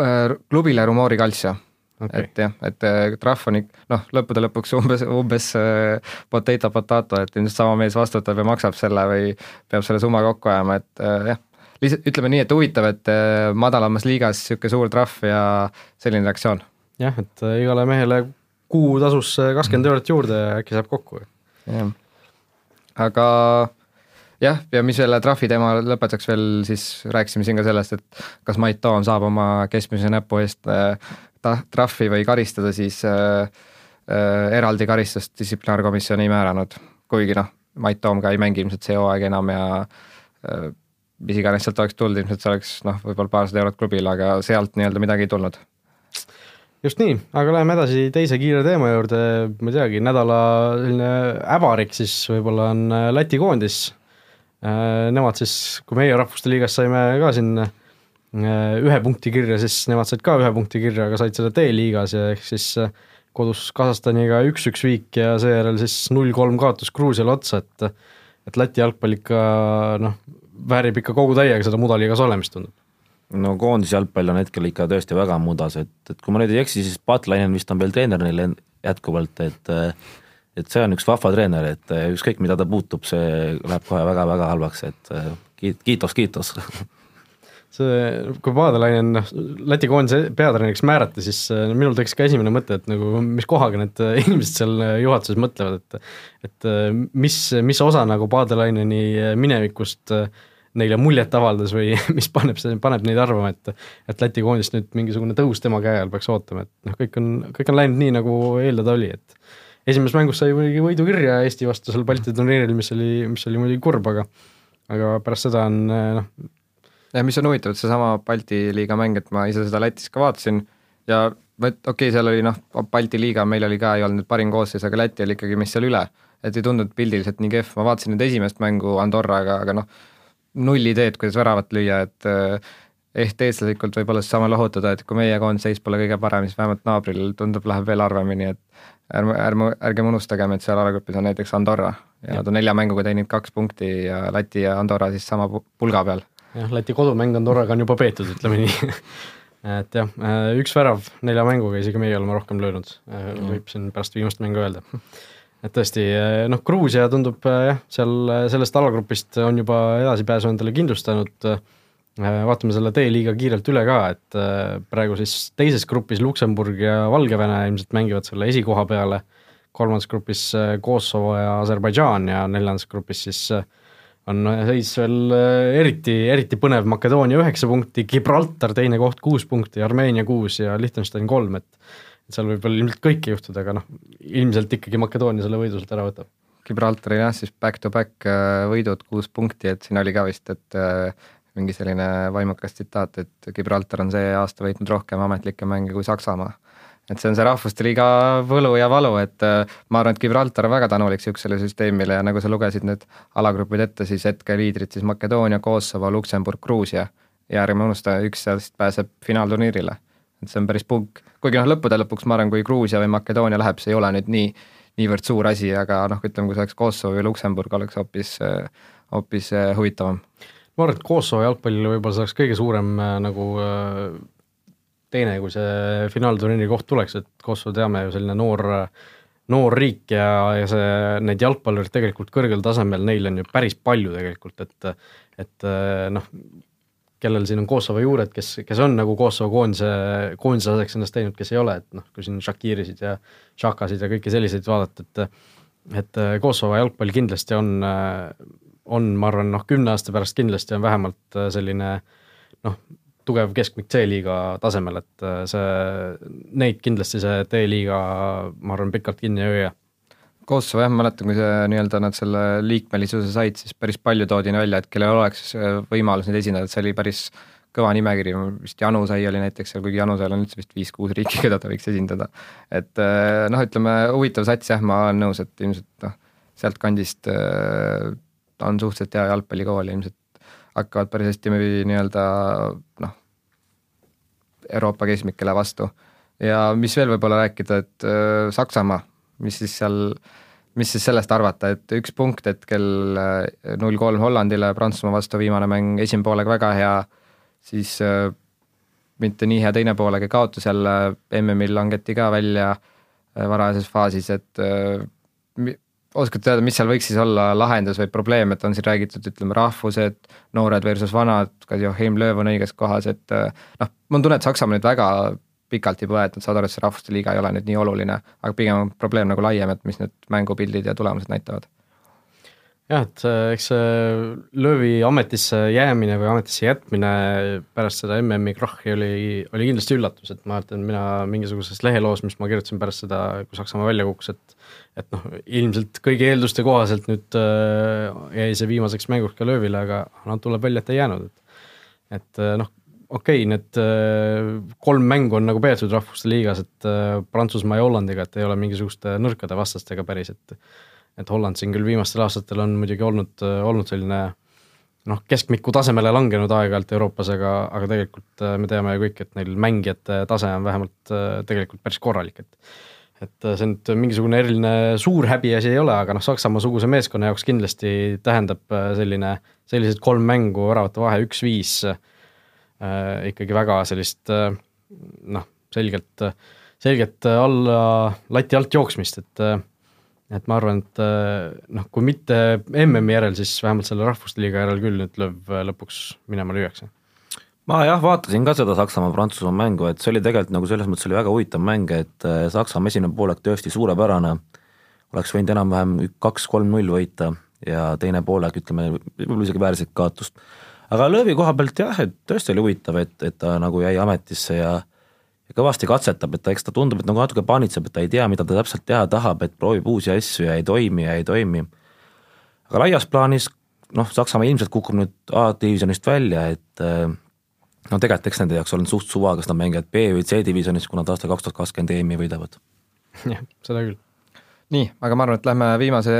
Äh, klubile Rumori Calcio okay.. et jah, et äh, trahv on ikka noh, lõppude lõpuks umbes, umbes äh, potato potato, et ilmselt sama mees vastutab ja maksab selle või peab selle summa kokku ajama, et jah lihtsalt ütleme nii, et huvitav, et äh, madalamas liigas niisugune suur trahv ja selline reaktsioon. jah, et äh, igale mehele kuutasusse kakskümmend eurot juurde ja äkki saab kokku. jah, aga jah, ja mis selle trahvi teema lõpetuseks veel, siis rääkisime siin ka sellest, et kas Mait Toom saab oma keskmise näpu eest äh, ta-, trahvi või karistada, siis äh, äh, eraldi karistust distsiplinaarkomisjon ei määranud, kuigi noh, Mait Toom ka ei mängi ilmselt see hooaeg enam ja äh, mis iganes sealt oleks tulnud, ilmselt see oleks noh, võib-olla paarsada eurot klubile, aga sealt nii-öelda midagi ei tulnud. just nii, aga läheme edasi teise kiire teema juurde, ma ei teagi, nädala selline äbarik siis võib-olla on äh, Läti koondis. Äh, nemad siis, kui meie Rahvuste Liigas saime ka siin äh, ühe punkti kirja, siis nemad said ka ühe punkti kirja, aga said selle D-liigas ja ehk siis kodus Kasahstaniga üks-üks viik ja seejärel siis null-kolm kaotus Gruusiale otsa, et et Läti jalgpall ikka noh, väärib ikka kogu täiega seda mudaliigas olemist, tundub. no koondisjalgpall on hetkel ikka tõesti väga mudas, et, et kui ma nüüd ei eksi, siis Patlainen vist on veel treener neil jätkuvalt, et et see on üks vahva treener, et ükskõik, mida ta puutub, see läheb kohe väga-väga halvaks, et kiit-, kiitos, kiitos see, kui Paadelainen noh, Läti koondise peatreeneriks määrati, siis minul tekkis ka esimene mõte, et nagu mis kohaga need inimesed seal juhatuses mõtlevad, et et mis, mis osa nagu Paadelaineni minevikust neile muljet avaldas või mis paneb, paneb neid arvama, et et Läti koondist nüüd mingisugune tõus tema käe all peaks ootama, et noh, kõik on, kõik on läinud nii, nagu eeldada oli, et esimeses mängus sai muidugi võidu kirja Eesti vastu seal Balti turniiril, mis oli, mis oli muidugi kurb, aga aga pärast seda on noh, jah, mis on huvitav, et seesama Balti liiga mäng, et ma ise seda Lätis ka vaatasin ja okei okay,, seal oli noh, Balti liiga meil oli ka, ei olnud nüüd parim koosseis, aga Läti oli ikkagi meist seal üle. et ei tundunud pildiliselt nii kehv, ma vaatasin nüüd esimest mängu Andorraga, aga noh, null ideed, kuidas väravat lüüa, et eh, ehk eestlaslikult võib-olla saame lohutada, et kui meie koondseis pole kõige parem, siis vähemalt naabril tundub, läheb veel harvemini, et ärme, ärme, ärgem unustagem, et seal alagrupis on näiteks Andorra. Ja nad on nelja mänguga teeninud kaks punkti ja Läti ja Andorra siis sama pulga peal jah, Läti kodumäng Andorraga on juba peetud, ütleme nii et jah, äh, üks värav nelja mänguga, isegi meie oleme rohkem löönud, äh, võib siin pärast viimast mängu öelda. et tõesti, äh, noh, Gruusia tundub jah, seal sellest alagrupist on juba edasipääsu endale kindlustanud, vaatame selle D-liiga kiirelt üle ka, et praegu siis teises grupis Luksemburg ja Valgevene ilmselt mängivad selle esikoha peale, kolmandas grupis Kosovo ja Aserbaidžaan ja neljandas grupis siis äh, on seis veel äh, eriti, eriti põnev, Makedoonia üheksa punkti, Gibraltar teine koht kuus punkti, Armeenia kuus ja Liechtenstein kolm, et seal võib veel ilmselt kõike juhtuda, aga noh, ilmselt ikkagi Makedoonia selle võidu sealt ära võtab. Gibraltaril jah, siis back-to-back äh, võidud kuus punkti, et siin oli ka vist, et äh, mingi selline vaimukas tsitaat, et Gibraltar on see aasta võitnud rohkem ametlikke mänge kui Saksamaa. Et see on see rahvuste liiga võlu ja valu, et äh, ma arvan, et Gibraltar on väga tänulik niisugusele süsteemile ja nagu sa lugesid need alagrupid ette, siis hetkeliidrid siis Makedoonia, Kosovo, Luksemburg, Gruusia ja ärme unusta, üks sellest pääseb finaalturniirile. et see on päris punk, kuigi noh, lõppude lõpuks ma arvan, kui Gruusia või Makedoonia läheb, see ei ole nüüd nii, niivõrd suur asi, aga noh, ütleme, kui see oleks Kosovo või Luksemburg, oleks hoopis, hoopis huvitavam. ma arvan, et Kosovo jalgpallile võib-olla see oleks kõige suurem äh, nagu äh, teine, kui see finaalturniiri koht tuleks, et Kosovo teame ju selline noor, noor riik ja, ja see, neid jalgpallureid tegelikult kõrgel tasemel, neil on ju päris palju tegelikult, et et noh, kellel siin on Kosovo juured, kes, kes on nagu Kosovo koondise, koondislaseks ennast teinud, kes ei ole, et noh, kui siin Shakirisid ja Shakasid ja kõiki selliseid vaadata, et et Kosovo jalgpall kindlasti on, on, ma arvan, noh, kümne aasta pärast kindlasti on vähemalt selline noh, tugev keskmik C-liiga tasemel, et äh, see, neid kindlasti see D-liiga, ma arvan, pikalt kinni ei hoia. Kosovo jah, ma mäletan, kui see nii-öelda nad selle liikmelisuse said, siis päris palju toodi välja, et kellel oleks võimalus neid esindada, et see oli päris kõva nimekiri, vist Janu sai oli näiteks seal, kuigi Janusel on üldse vist viis-kuus riiki, keda ta võiks esindada. et äh, noh, ütleme huvitav sats jah, ma olen nõus, et ilmselt noh, sealtkandist äh, on suhteliselt hea jalgpallikool, ilmselt hakkavad päris hästi nii-öelda noh, Euroopa keskmikele vastu. ja mis veel võib-olla rääkida, et äh, Saksamaa, mis siis seal, mis siis sellest arvata, et üks punkt hetkel äh, null kolm Hollandile, Prantsusmaa vastu viimane mäng, esimene poolega väga hea, siis äh, mitte nii hea teine poolega kaotus jälle, MM-il langeti ka välja varajases faasis, et oskate öelda, mis seal võiks siis olla lahendus või probleem, et on siin räägitud, ütleme, rahvused, noored versus vanad, kas Joachim Lööv on õiges kohas, et eh, noh, mul on tunne, et Saksamaa nüüd väga pikalt põe, et nad saavad aru, et see rahvuste liiga ei ole nüüd nii oluline, aga pigem on probleem nagu laiem, et mis need mängupildid ja tulemused näitavad. Jah, et eks see Löövi ametisse jäämine või ametisse jätmine pärast seda MM-i krahhi oli, oli kindlasti üllatus, et ma mäletan, mina mingisuguses leheloos, mis ma kirjutasin pärast seda, kui Saksamaa välja kukkus, et et noh, ilmselt kõigi eelduste kohaselt nüüd äh, jäi see viimaseks mänguks ka Löövile, aga noh, tuleb välja, et ei jäänud, et et äh, noh, okei okay,, need äh, kolm mängu on nagu peetud Rahvuste Liigas, et äh, Prantsusmaa ja Hollandiga, et ei ole mingisuguste nõrkade vastastega päris, et et Holland siin küll viimastel aastatel on muidugi olnud, olnud selline noh, keskmiku tasemele langenud aeg-ajalt Euroopas, aga, aga tegelikult me teame ju kõik, et neil mängijate tase on vähemalt äh, tegelikult päris korralik, et et äh, see nüüd mingisugune eriline suur häbiasi ei ole, aga noh, Saksamaa-suguse meeskonna jaoks kindlasti tähendab selline, sellised kolm mängu, väravate vahe üks-viis äh, ikkagi väga sellist äh, noh, selgelt, selgelt alla lati alt jooksmist, et äh, et ma arvan, et äh, noh, kui mitte MM-i järel, siis vähemalt selle Rahvuste Liiga järel küll nüüd lööb äh, lõpuks minema lüüakse. Ma jah, vaatasin ka seda Saksamaa-Prantsusmaa mängu, et see oli tegelikult nagu selles mõttes oli väga huvitav mäng, et äh, Saksamaa esimene poolek tõesti suurepärane, oleks võinud enam-vähem kaks-kolm-null võita ja teine poolek, ütleme, võib-olla isegi väärset kaotust. aga löövi koha pealt jah, et tõesti oli huvitav, et, et ta nagu jäi ametisse ja ja kõvasti katsetab, et eks ta tundub, et nagu natuke paanitseb, et ta ei tea, mida ta täpselt teha tahab, et proovib uusi asju ja ei toimi ja ei toimi. aga laias plaanis noh, Saksamaa ilmselt kukub nüüd A-divisjonist välja, et äh, no tegelikult eks nende jaoks on suht suva, kas nad mängivad B või C-divisjonis, kui nad aastal kaks tuhat kakskümmend EM-i võidavad. jah, seda küll. nii, aga ma arvan, et lähme viimase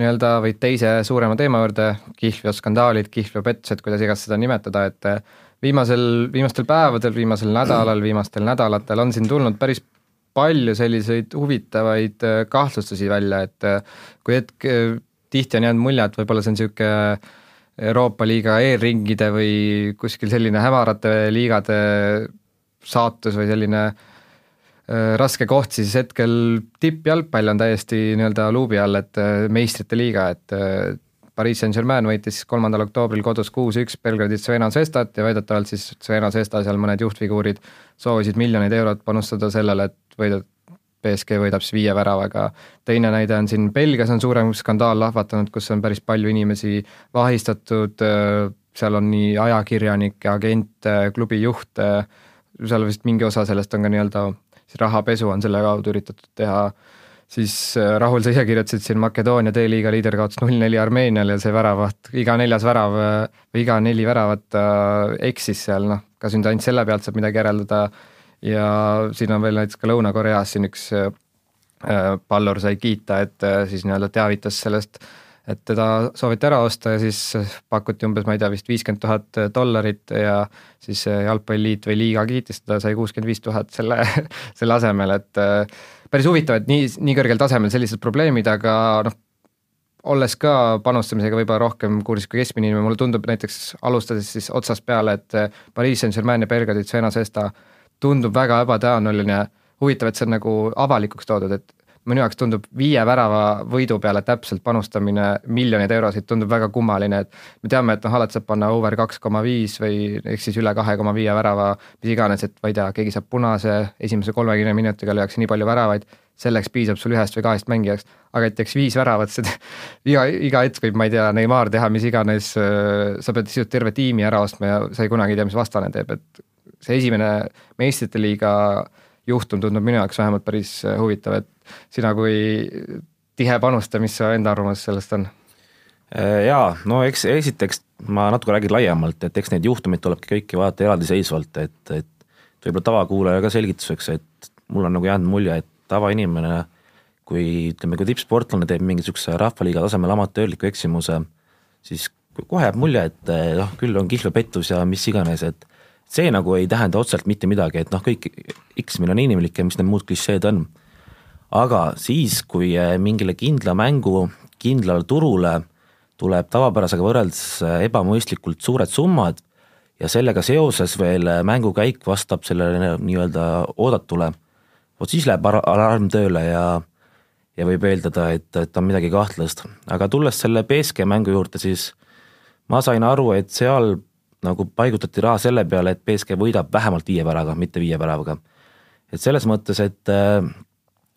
nii-öelda või teise suurema teema juurde, kihlveo skandaalid, kihlveo pettused, kuidas iganes seda nimetada, et viimasel, viimastel päevadel, viimasel nädalal, viimastel nädalatel on siin tulnud päris palju selliseid huvitavaid äh, kahtlustusi välja, et äh, kui hetk, tihti on jäänud mulje, et võib-olla see on niisugune Euroopa liiga eelringide või kuskil selline hämarate liigade saatus või selline äh, raske koht, siis hetkel tippjalgpall on täiesti nii-öelda luubi all, et meistrite liiga, et Pariis Saint-Germain võitis kolmandal oktoobril kodus kuus-üks Belgradi Zvena Zestat ja väidetavalt siis Zvena Zesta seal mõned juhtfiguurid soovisid miljoneid eurot panustada sellele, et võida, BSG võidab siis viie väravaga. teine näide on siin Belgias on suurem skandaal lahvatanud, kus on päris palju inimesi vahistatud, seal on nii ajakirjanikke, agente, klubi juhte, seal vist mingi osa sellest on ka nii-öelda rahapesu on selle kaudu üritatud teha siis äh, Rahul, sa ise kirjutasid siin Makedoonia D-liiga liider kaotas null neli Armeeniale ja see väravat, iga neljas värav või iga neli väravat eksis seal, noh, kas nüüd ainult selle pealt saab midagi järeldada, ja siin on veel näiteks ka Lõuna-Koreas siin üks äh, pallur sai kiita, et äh, siis nii-öelda teavitas sellest, et teda sooviti ära osta ja siis pakuti umbes, ma ei tea, vist viiskümmend tuhat dollarit ja siis jalgpalliliit või liiga kiitis teda, sai kuuskümmend viis tuhat selle, selle asemel, et päris huvitav, et nii, nii kõrgel tasemel sellised probleemid, aga noh, olles ka panustamisega võib-olla rohkem kursis kui keskmine inimene, mulle tundub näiteks alustades siis otsast peale, et Pariis Saint-Germain ja Belgradi Cena Sesta tundub väga ebatõenäoline, huvitav, et see on nagu avalikuks toodud, et minu jaoks tundub viie värava võidu peale täpselt panustamine miljoneid eurosid tundub väga kummaline, et me teame, et noh, alati saab panna over kaks koma viis või ehk siis üle kahe koma viie värava, mis iganes, et ma ei tea, keegi saab punase, esimese kolmekümne minutiga lüüakse nii palju väravaid, selleks piisab sul ühest või kahest mängijast, aga et teeks viis väravat, seda iga, iga hetk võib, ma ei tea, Neimar teha mis iganes, sa pead sisuliselt terve tiimi ära ostma ja sa ei kunagi tea, mis vastane teeb, et see esimene meistrite liiga juhtum tundub minu jaoks vähemalt päris huvitav, et sina kui tihe panustaja, mis su enda arvamus sellest on? Äh, jaa, no eks esiteks ma natuke räägin laiemalt, et eks neid juhtumeid tulebki kõiki vaadata eraldiseisvalt, et, et võib-olla tavakuulaja ka selgituseks, et mul on nagu jäänud mulje, et tavainimene, kui ütleme, kui tippsportlane teeb mingi niisuguse rahvaliiga tasemel amatöörliku eksimuse, siis kohe jääb mulje, et noh, küll on kihlvepettus ja mis iganes, et see nagu ei tähenda otseselt mitte midagi, et noh, kõik X-mine on inimlik ja mis need muud klišeed on. aga siis, kui eh, mingile kindla mängu kindlale turule tuleb tavapärasega võrreldes eh, ebamõistlikult suured summad ja sellega seoses veel eh, mängukäik vastab sellele nii-öelda oodatule, vot siis läheb alarm tööle ja ja võib eeldada, et, et on midagi kahtlast, aga tulles selle BSG mängu juurde, siis ma sain aru, et seal nagu paigutati raha selle peale, et BSG võidab vähemalt viie väravaga, mitte viie väravaga. et selles mõttes, et äh,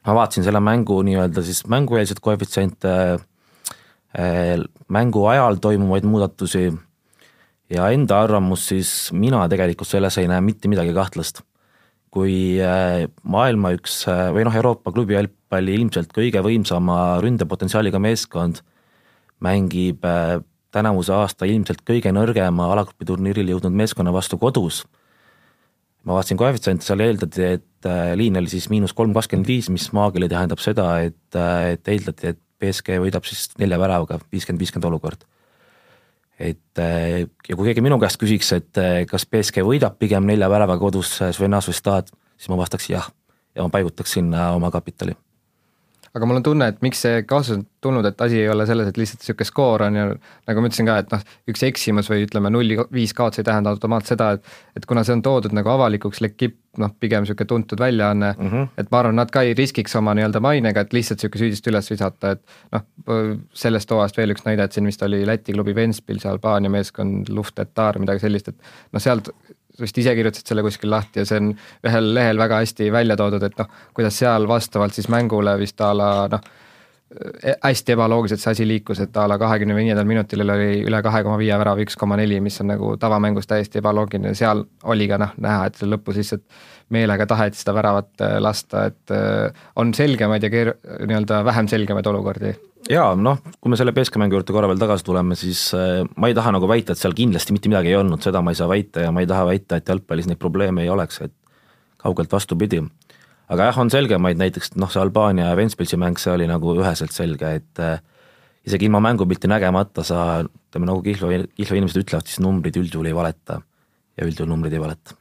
ma vaatasin selle mängu nii-öelda siis mängueelset koefitsiente äh,, mängu ajal toimuvaid muudatusi ja enda arvamus, siis mina tegelikult selles ei näe mitte midagi kahtlast. kui äh, maailma üks äh, või noh, Euroopa klubi jalgpalli ilmselt kõige võimsama ründepotentsiaaliga meeskond mängib äh, tänavuse aasta ilmselt kõige nõrgema alagrupi turniirile jõudnud meeskonna vastu kodus. ma vaatasin koefitsiente, seal eeldati, et äh, liin oli siis miinus kolm kakskümmend viis, mis maagile tähendab seda, et, äh, et eeldati, et BSG võidab siis nelja väravaga, viiskümmend, viiskümmend olukord. et äh, ja kui keegi minu käest küsiks, et kas BSG võidab pigem nelja väravaga kodus Sven Asvestad, siis ma vastaks jah ja ma paigutaks sinna oma kapitali aga mul on tunne, et miks see kaasus on tulnud, et asi ei ole selles, et lihtsalt niisugune skoor on ja nagu ma ütlesin ka, et noh, üks eksimus või ütleme, nulli viis kaotus ei tähenda automaatselt seda, et et kuna see on toodud nagu avalikuks, Lekip noh, pigem niisugune tuntud väljaanne mm, -hmm. et ma arvan, nad ka ei riskiks oma nii-öelda mainega, et lihtsalt niisugune süüdist üles visata, et noh, sellest hooajast veel üks näide, et siin vist oli Läti klubi Ventspils Albaania meeskond Luftetar, midagi sellist, et noh, sealt vist ise kirjutasid selle kuskil lahti ja see on ühel lehel väga hästi välja toodud, et noh, kuidas seal vastavalt siis mängule vist a la noh, hästi ebaloogiliselt see asi liikus, et a la kahekümne viiendal minutil oli üle kahe koma viie värava üks koma neli, mis on nagu tavamängus täiesti ebaloogiline, seal oli ka noh, näha, et lõpus lihtsalt meelega taheti seda väravat äh, lasta, et äh, on selgemaid ja keer-, nii-öelda vähem selgemaid olukordi jaa, noh, kui me selle BSK mängu juurde korra veel tagasi tuleme, siis äh, ma ei taha nagu väita, et seal kindlasti mitte midagi ei olnud, seda ma ei saa väita ja ma ei taha väita, et jalgpallis neid probleeme ei oleks, et kaugelt vastupidi. aga jah, on selgemaid, näiteks noh, see Albaania ja Ventspilsi mäng, see oli nagu üheselt selge, et äh, isegi ilma mängupilti nägemata sa, ütleme nagu Kihlo, Kihlo inimesed ütlevad, siis numbrid üldjuhul ei valeta ja üldjuhul numbrid ei valeta.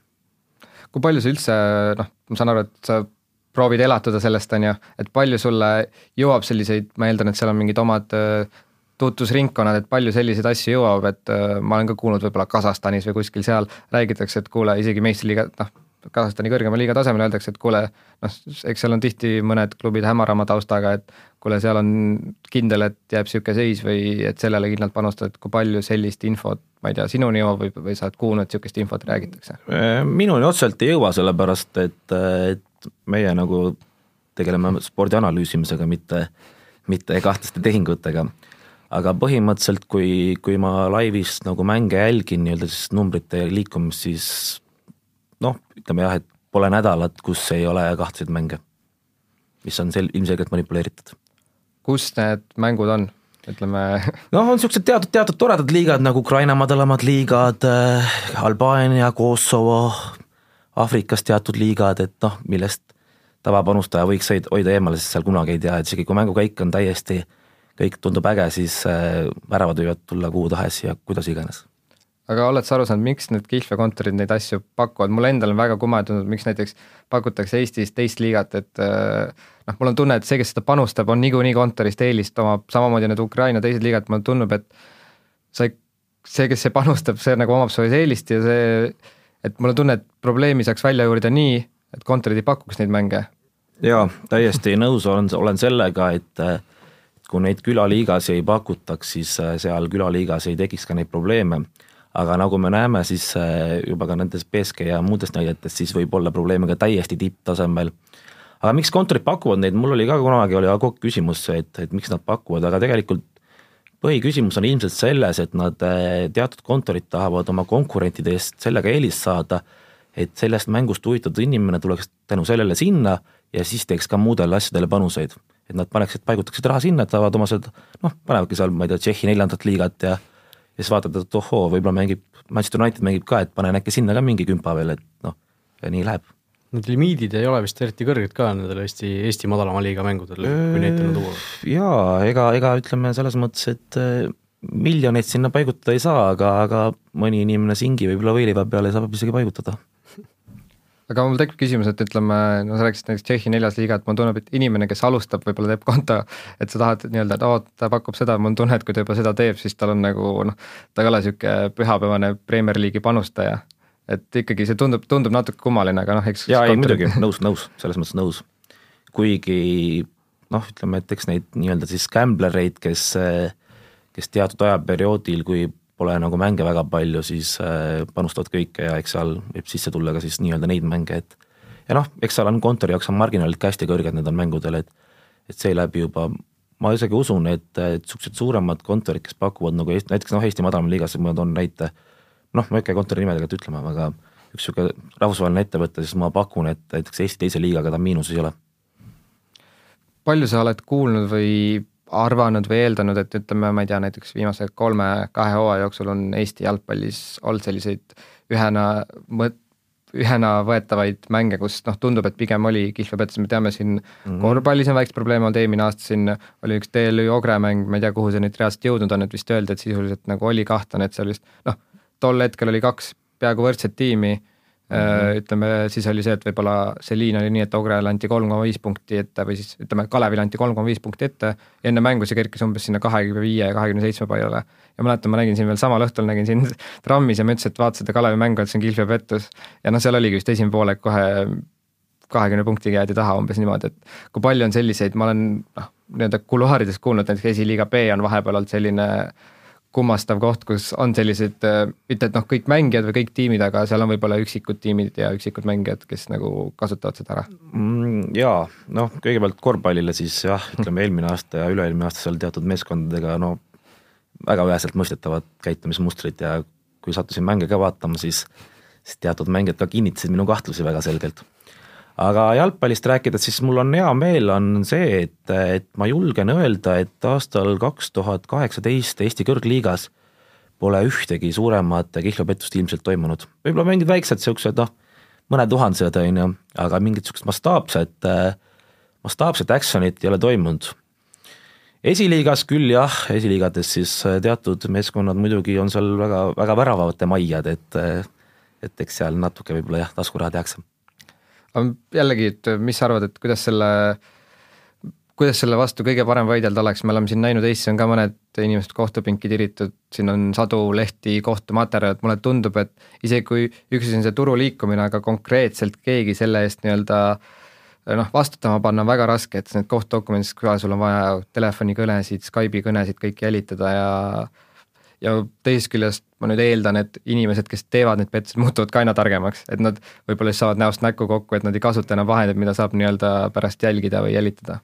kui palju sa üldse noh, ma saan aru, et sa proovid elatuda sellest, on ju, et palju sulle jõuab selliseid, ma eeldan, et seal on mingid omad tutvusringkonnad, et palju selliseid asju jõuab, et ma olen ka kuulnud võib-olla Kasahstanis või kuskil seal räägitakse, et kuule, isegi meistriliiga, noh, Kasahstani kõrgema liiga tasemel öeldakse, et kuule, noh, eks seal on tihti mõned klubid hämarama taustaga, et kuule, seal on kindel, et jääb niisugune seis või et sellele kindlalt panustada, et kui palju sellist infot, ma ei tea, sinuni jõuab või, või sa oled kuulnud, et niisugust infot räägitakse? minuni otseselt ei jõua, sellepärast et, et meie nagu tegeleme spordi analüüsimisega, mitte, mitte kahtlaste tehingutega. aga põhimõtteliselt, kui, kui ma laivis nagu mänge jälgin nii-öelda siis numbrite liikumist, siis noh, ütleme jah, et pole nädalat, kus ei ole kahtlaseid mänge, mis on sel-, ilmselgelt manipuleeritud. kus need mängud on? ütleme. noh, on niisugused teatud, teatud toredad liigad nagu Ukraina madalamad liigad äh,, Albaania, Kosovo, Aafrikas teatud liigad, et noh, millest tavapanustaja võiks hoida eemale, sest seal kunagi ei tea, et isegi kui mängukäik on täiesti, kõik tundub äge, siis äh, väravad võivad tulla kuhu tahes ja kuidas iganes. Aga oled sa aru saanud, miks need kihlvekontorid neid asju pakuvad, mulle endale on väga kummaline tundunud, miks näiteks pakutakse Eestis teist liigat, et äh, noh, mul on tunne, et see, kes seda panustab, on niikuinii kontorist eelist omab, samamoodi need Ukraina teised liigad, mulle tundub, et sa ei, see, kes see panustab, see nagu omab su ees eelist ja see, et mul on tunne, et probleemi saaks välja uurida nii, et kontorid ei pakuks neid mänge. jaa, täiesti nõus olen, olen sellega, et kui neid külaliigas ei pakutaks, siis äh, seal külaliigas ei tekiks ka neid probleeme aga nagu me näeme, siis äh, juba ka nendes BSG ja muudes näidetes, siis võib olla probleeme ka täiesti tipptasemel. aga miks kontorid pakuvad neid, mul oli ka kunagi oli kogu küsimus, et, et miks nad pakuvad, aga tegelikult põhiküsimus on ilmselt selles, et nad, äh, teatud kontorid tahavad oma konkurentide eest sellega eelist saada, et sellest mängust huvitatud inimene tuleks tänu sellele sinna ja siis teeks ka muudele asjadele panuseid. et nad paneksid, paigutaksid raha sinna, et saavad oma seda, noh, panevadki seal, ma ei tea, Tšehhi neljandat liigat ja ja siis vaatad, et ohoo, võib-olla mängib, Manchester United mängib ka, et panen äkki sinna ka mingi kümpa veel, et noh, ja nii läheb. Need limiidid ei ole vist eriti kõrged ka nendel Eesti, Eesti madalama liiga mängudel, kui neid täna tuua? Jaa, ega, ega ütleme selles mõttes, et äh, miljoneid sinna paigutada ei saa, aga, aga mõni inimene singi võib-olla võiliva peale saab isegi paigutada aga mul tekib küsimus, et ütleme, no sa rääkisid näiteks Tšehhi neljas liiga, et mulle tundub, et inimene, kes alustab, võib-olla teeb konto, et sa tahad nii-öelda, et oo, ta pakub seda, mul on tunne, et kui ta juba seda teeb, siis tal on nagu noh, ta ei ole niisugune pühapäevane Premier League'i panustaja. Et ikkagi see tundub, tundub natuke kummaline, aga noh, eks jaa, ei muidugi, nõus, nõus, selles mõttes nõus. kuigi noh, ütleme, et eks neid nii-öelda siis gamblereid, kes, kes teatud ajaperioodil, kui pole nagu mänge väga palju, siis äh, panustavad kõike ja eks seal võib sisse tulla ka siis nii-öelda neid mänge, et ja noh, eks seal on kontori jaoks on marginaalid ka hästi kõrged nendel mängudel, et et seeläbi juba ma isegi usun, et, et niisugused suuremad kontorid, kes pakuvad nagu Eesti, näiteks noh, Eesti madalamal liigas, ma toon näite, noh, ma ei hakka kontori nimedega ütlema, aga üks niisugune rahvusvaheline ettevõte, siis ma pakun, et näiteks Eesti teise liigaga ta miinuses ei ole. palju sa oled kuulnud või arvanud või eeldanud, et ütleme, ma ei tea, näiteks viimase kolme-kahe hooaja jooksul on Eesti jalgpallis olnud selliseid ühena mõt-, ühena võetavaid mänge, kus noh, tundub, et pigem oli kihlvepetus, me teame siin mm -hmm. korvpallis on väikse probleem olnud, eelmine aasta siin oli üks TLÜ Ogre mäng, ma ei tea, kuhu see nüüd reaalselt jõudnud on, et vist öeldi, et sisuliselt nagu oli kahtlane, et seal vist noh, tol hetkel oli kaks peaaegu võrdset tiimi Mm -hmm. ütleme, siis oli see, et võib-olla see liin oli nii, et Ogrele anti kolm koma viis punkti ette või siis ütleme, Kalevile anti kolm koma viis punkti ette enne mängu see kerkis umbes sinna kahekümne viie ja kahekümne seitsme peale. ja mäletan, ma nägin siin veel samal õhtul nägin siin trammis ja ma ütlesin, et vaata seda Kalevi mängu, et see on Kihlvee pettus. ja noh, seal oligi vist esimene poolek kohe kahekümne punktiga jäädi taha umbes niimoodi, et kui palju on selliseid, ma olen noh, nii-öelda kuluaarides kuulnud, näiteks esiliiga B on vahepeal olnud selline äh, kummastav koht, kus on sellised, äh, mitte et noh, kõik mängijad või kõik tiimid, aga seal on võib-olla üksikud tiimid ja üksikud mängijad, kes nagu kasutavad seda ära mm,. Jaa, noh, kõigepealt korvpallile siis jah, ütleme eelmine aasta ja üle-eelmine aasta seal teatud meeskondadega no väga väheselt mõistetavad käitumismustrid ja kui sattusin mänge ka vaatama, siis, siis teatud mängijad ka kinnitasid minu kahtlusi väga selgelt aga jalgpallist rääkides, siis mul on hea meel, on see, et, et ma julgen öelda, et aastal kaks tuhat kaheksateist Eesti kõrgliigas pole ühtegi suuremat kihlvepettust ilmselt toimunud. võib-olla mingid väiksed niisugused noh, mõnetuhandesed, on ju, aga mingit niisugust mastaapset, mastaapset action'it ei ole toimunud. esiliigas küll jah, esiliigades siis teatud meeskonnad muidugi on seal väga, väga väravate maiad, et et eks seal natuke võib-olla jah, taskuraha tehakse aga jällegi, et mis sa arvad, et kuidas selle, kuidas selle vastu kõige parem võidelda oleks, me oleme siin näinud, Eestis on ka mõned inimesed kohtupinki tiritud, siin on sadu lehti, kohtumaterjal, et mulle tundub, et isegi kui üks asi on see turu liikumine, aga konkreetselt keegi selle eest nii-öelda noh, vastutama panna on väga raske, et need kohtdokumendid, kui sul on vaja telefonikõnesid, Skype'i kõnesid kõiki jälitada ja ja teisest küljest ma nüüd eeldan, et inimesed, kes teevad neid pettusi, muutuvad ka aina targemaks, et nad võib-olla siis saavad näost näkku kokku, et nad ei kasuta enam vahendeid, mida saab nii-öelda pärast jälgida või jälitada.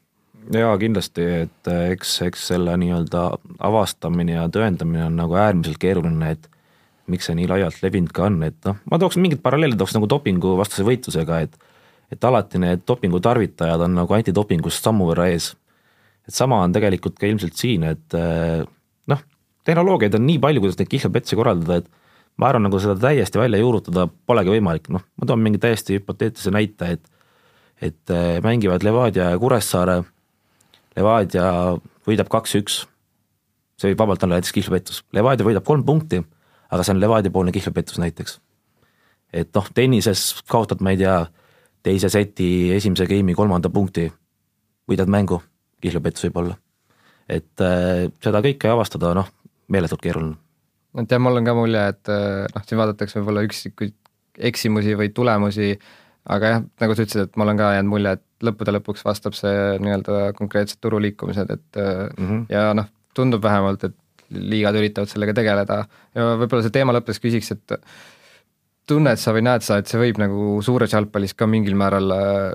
jaa, kindlasti, et eh, eks, eks selle nii-öelda avastamine ja tõendamine on nagu äärmiselt keeruline, et miks see nii laialt levinud ka on, et noh, ma tooks mingid paralleelid tooks nagu dopinguvastase võitlusega, et et alati need dopingu tarvitajad on nagu antidopingust sammu võrra ees. et sama on tegelikult ka ilmselt siin, et eh, tehnoloogiaid on nii palju, kuidas neid kihlveopetsi korraldada, et ma arvan, nagu seda täiesti välja juurutada polegi võimalik, noh, ma toon mingi täiesti hüpoteetilise näite, et et äh, mängivad Levadia ja Kuressaare, Levadia võidab kaks-üks, see võib vabalt olla näiteks kihlvepettus, Levadia võidab kolm punkti, aga see on Levadia poolne kihlvepettus näiteks. et noh, tennises kaotad, ma ei tea, teise seti esimese game'i kolmanda punkti, võidad mängu, kihlvepettus võib-olla. et äh, seda kõike avastada, noh, meeletult keeruline et jah, mul on ka mulje, et äh, noh, siin vaadatakse võib-olla üksikuid eksimusi või tulemusi, aga jah, nagu sa ütlesid, et mul on ka jäänud mulje, et lõppude lõpuks vastab see nii-öelda konkreetsed turuliikumised, et mm -hmm. ja noh, tundub vähemalt, et liigad üritavad sellega tegeleda ja võib-olla see teema lõppes küsiks, et tunned sa või näed sa, et see võib nagu suures jalgpallis ka mingil määral äh,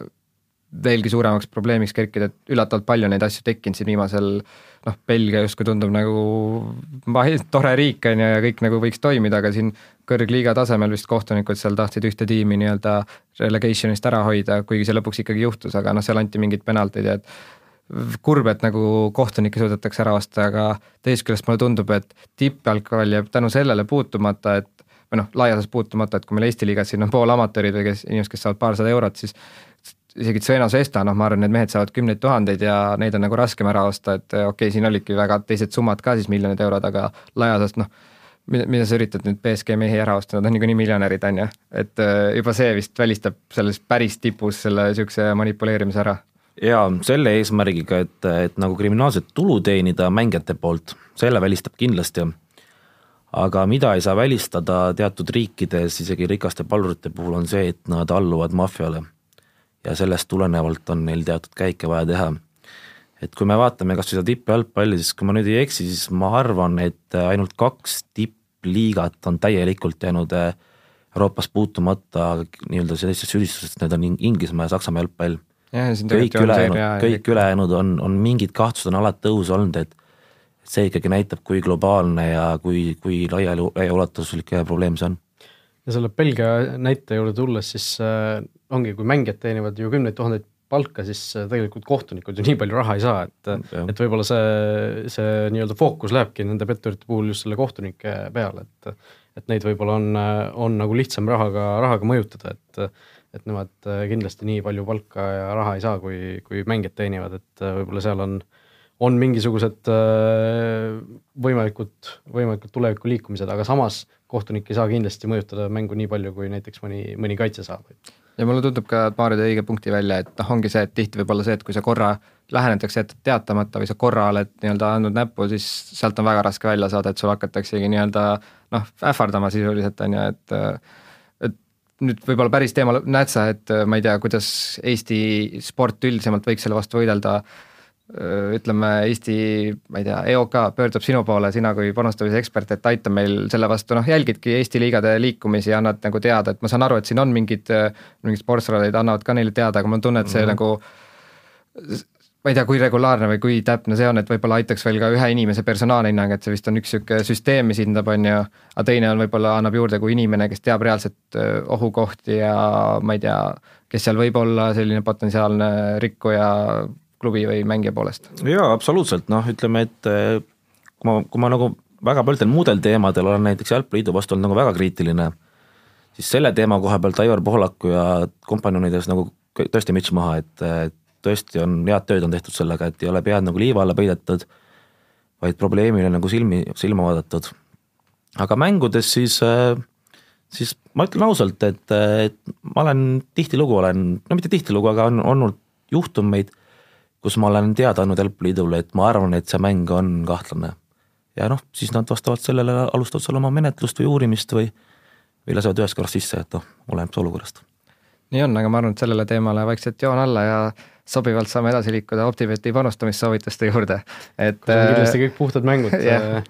veelgi suuremaks probleemiks kerkida, et üllatavalt palju neid asju tekkinud siin viimasel noh, Belgia justkui tundub nagu tore riik, on ju, ja kõik nagu võiks toimida, aga siin kõrgliiga tasemel vist kohtunikud seal tahtsid ühte tiimi nii-öelda relegation'ist ära hoida, kuigi see lõpuks ikkagi juhtus, aga noh, seal anti mingeid penaltid ja et kurb, et nagu kohtunikke suudetakse ära osta, aga teisest küljest mulle tundub, et tippjalgpall jääb tänu sellele puutumata, et või noh, laias laastus puutumata, et kui meil Eesti liigas siin on pool amatöörid või kes, inimesed, kes saavad paarsada eurot, siis isegi Sveno Sesta, noh, ma arvan, need mehed saavad kümneid tuhandeid ja neid on nagu raskem ära osta, et okei okay,, siin olidki väga teised summad ka siis miljonid eurod, aga laias laastus noh, mida, mida sa üritad nüüd BSG mehi ära osta, nad on niikuinii miljonärid, on ju, et äh, juba see vist välistab selles päris tipus selle niisuguse manipuleerimise ära. Jaa, selle eesmärgiga, et, et nagu kriminaalset tulu teenida mängijate poolt, selle välistab kindlasti. aga mida ei saa välistada teatud riikides, isegi rikaste palurite puhul, on see, et nad alluvad maffiale ja sellest tulenevalt on neil teatud käike vaja teha. et kui me vaatame kas või seda tippjalgpalli, siis kui ma nüüd ei eksi, siis ma arvan, et ainult kaks tippliigat on täielikult jäänud äh, Euroopas puutumata nii-öelda sellistest süüdistustest, need on Inglismaa ja Saksamaa jalgpall. kõik ülejäänud, kõik ülejäänud on, on mingid kahtlused on alati õhus olnud, et see ikkagi näitab, kui globaalne ja kui, kui laiali, laiaulatuslik probleem see on ja selle Belgia näite juurde tulles, siis äh, ongi, kui mängijad teenivad ju kümneid tuhandeid palka, siis äh, tegelikult kohtunikud ju nii palju raha ei saa, et et võib-olla see, see nii-öelda fookus lähebki nende petturite puhul just selle kohtunike peale, et et neid võib-olla on, on nagu lihtsam rahaga, rahaga mõjutada, et et nemad äh, kindlasti nii palju palka ja raha ei saa, kui, kui mängijad teenivad, et võib-olla seal on äh, on mingisugused äh, võimalikud, võimalikud tuleviku liikumised, aga samas kohtunik ei saa kindlasti mõjutada mängu nii palju, kui näiteks mõni, mõni kaitse saab. Ja mulle tundub ka, et Maarja tõi õige punkti välja, et noh, ongi see, et tihti võib olla see, et kui sa korra lähenetakse teatamata või sa korra oled nii-öelda andnud näppu, siis sealt on väga raske välja saada, et sul hakataksegi nii-öelda noh, ähvardama sisuliselt, on ju, et et nüüd võib-olla päris teema, näed sa, et ma ei tea, kuidas Eesti sport üldisemalt võiks selle vastu võidelda ütleme, Eesti, ma ei tea, EOK pöördub sinu poole, sina kui panustamise ekspert, et aita meil selle vastu, noh, jälgidki Eesti liigade liikumisi ja annad nagu teada, et ma saan aru, et siin on mingid, mingid sportsoralid annavad ka neile teada, aga mul on tunne, et see mm -hmm. nagu ma ei tea, kui regulaarne või kui täpne see on, et võib-olla aitaks veel ka ühe inimese personaalhinnang, et see vist on üks niisugune süsteem, mis hindab, on ju, aga teine on võib-olla, annab juurde kui inimene, kes teab reaalselt ohukohti ja ma ei tea, kes seal võib olla selline potentsiaalne rikkuja klubi või mängija poolest? jaa, absoluutselt, noh, ütleme, et eh, kui ma, kui ma nagu väga paljudel muudel teemadel olen näiteks Jalgpalliliidu vastu olnud nagu väga kriitiline, siis selle teema koha pealt Aivar Pohlaku ja kompanjonides nagu tõesti müts maha, et tõesti on, head tööd on tehtud sellega, et ei ole pead nagu liiva alla peidetud, vaid probleemile nagu silmi, silma vaadatud. aga mängudes siis, eh, siis ma ütlen ausalt, et, et ma olen tihtilugu olen, no mitte tihtilugu, aga on olnud juhtumeid kus ma olen teada andnud Jalgpalliliidule, et ma arvan, et see mäng on kahtlane. ja noh, siis nad vastavalt sellele alustavad seal oma menetlust või uurimist või, või lasevad ühest korrast sisse, et noh, oleneb olukorrast. nii on, aga ma arvan, et sellele teemale vaikselt joon alla ja sobivalt saame edasi liikuda Optibeti panustamissoovituste juurde, et kindlasti kõik puhtad mängud yeah.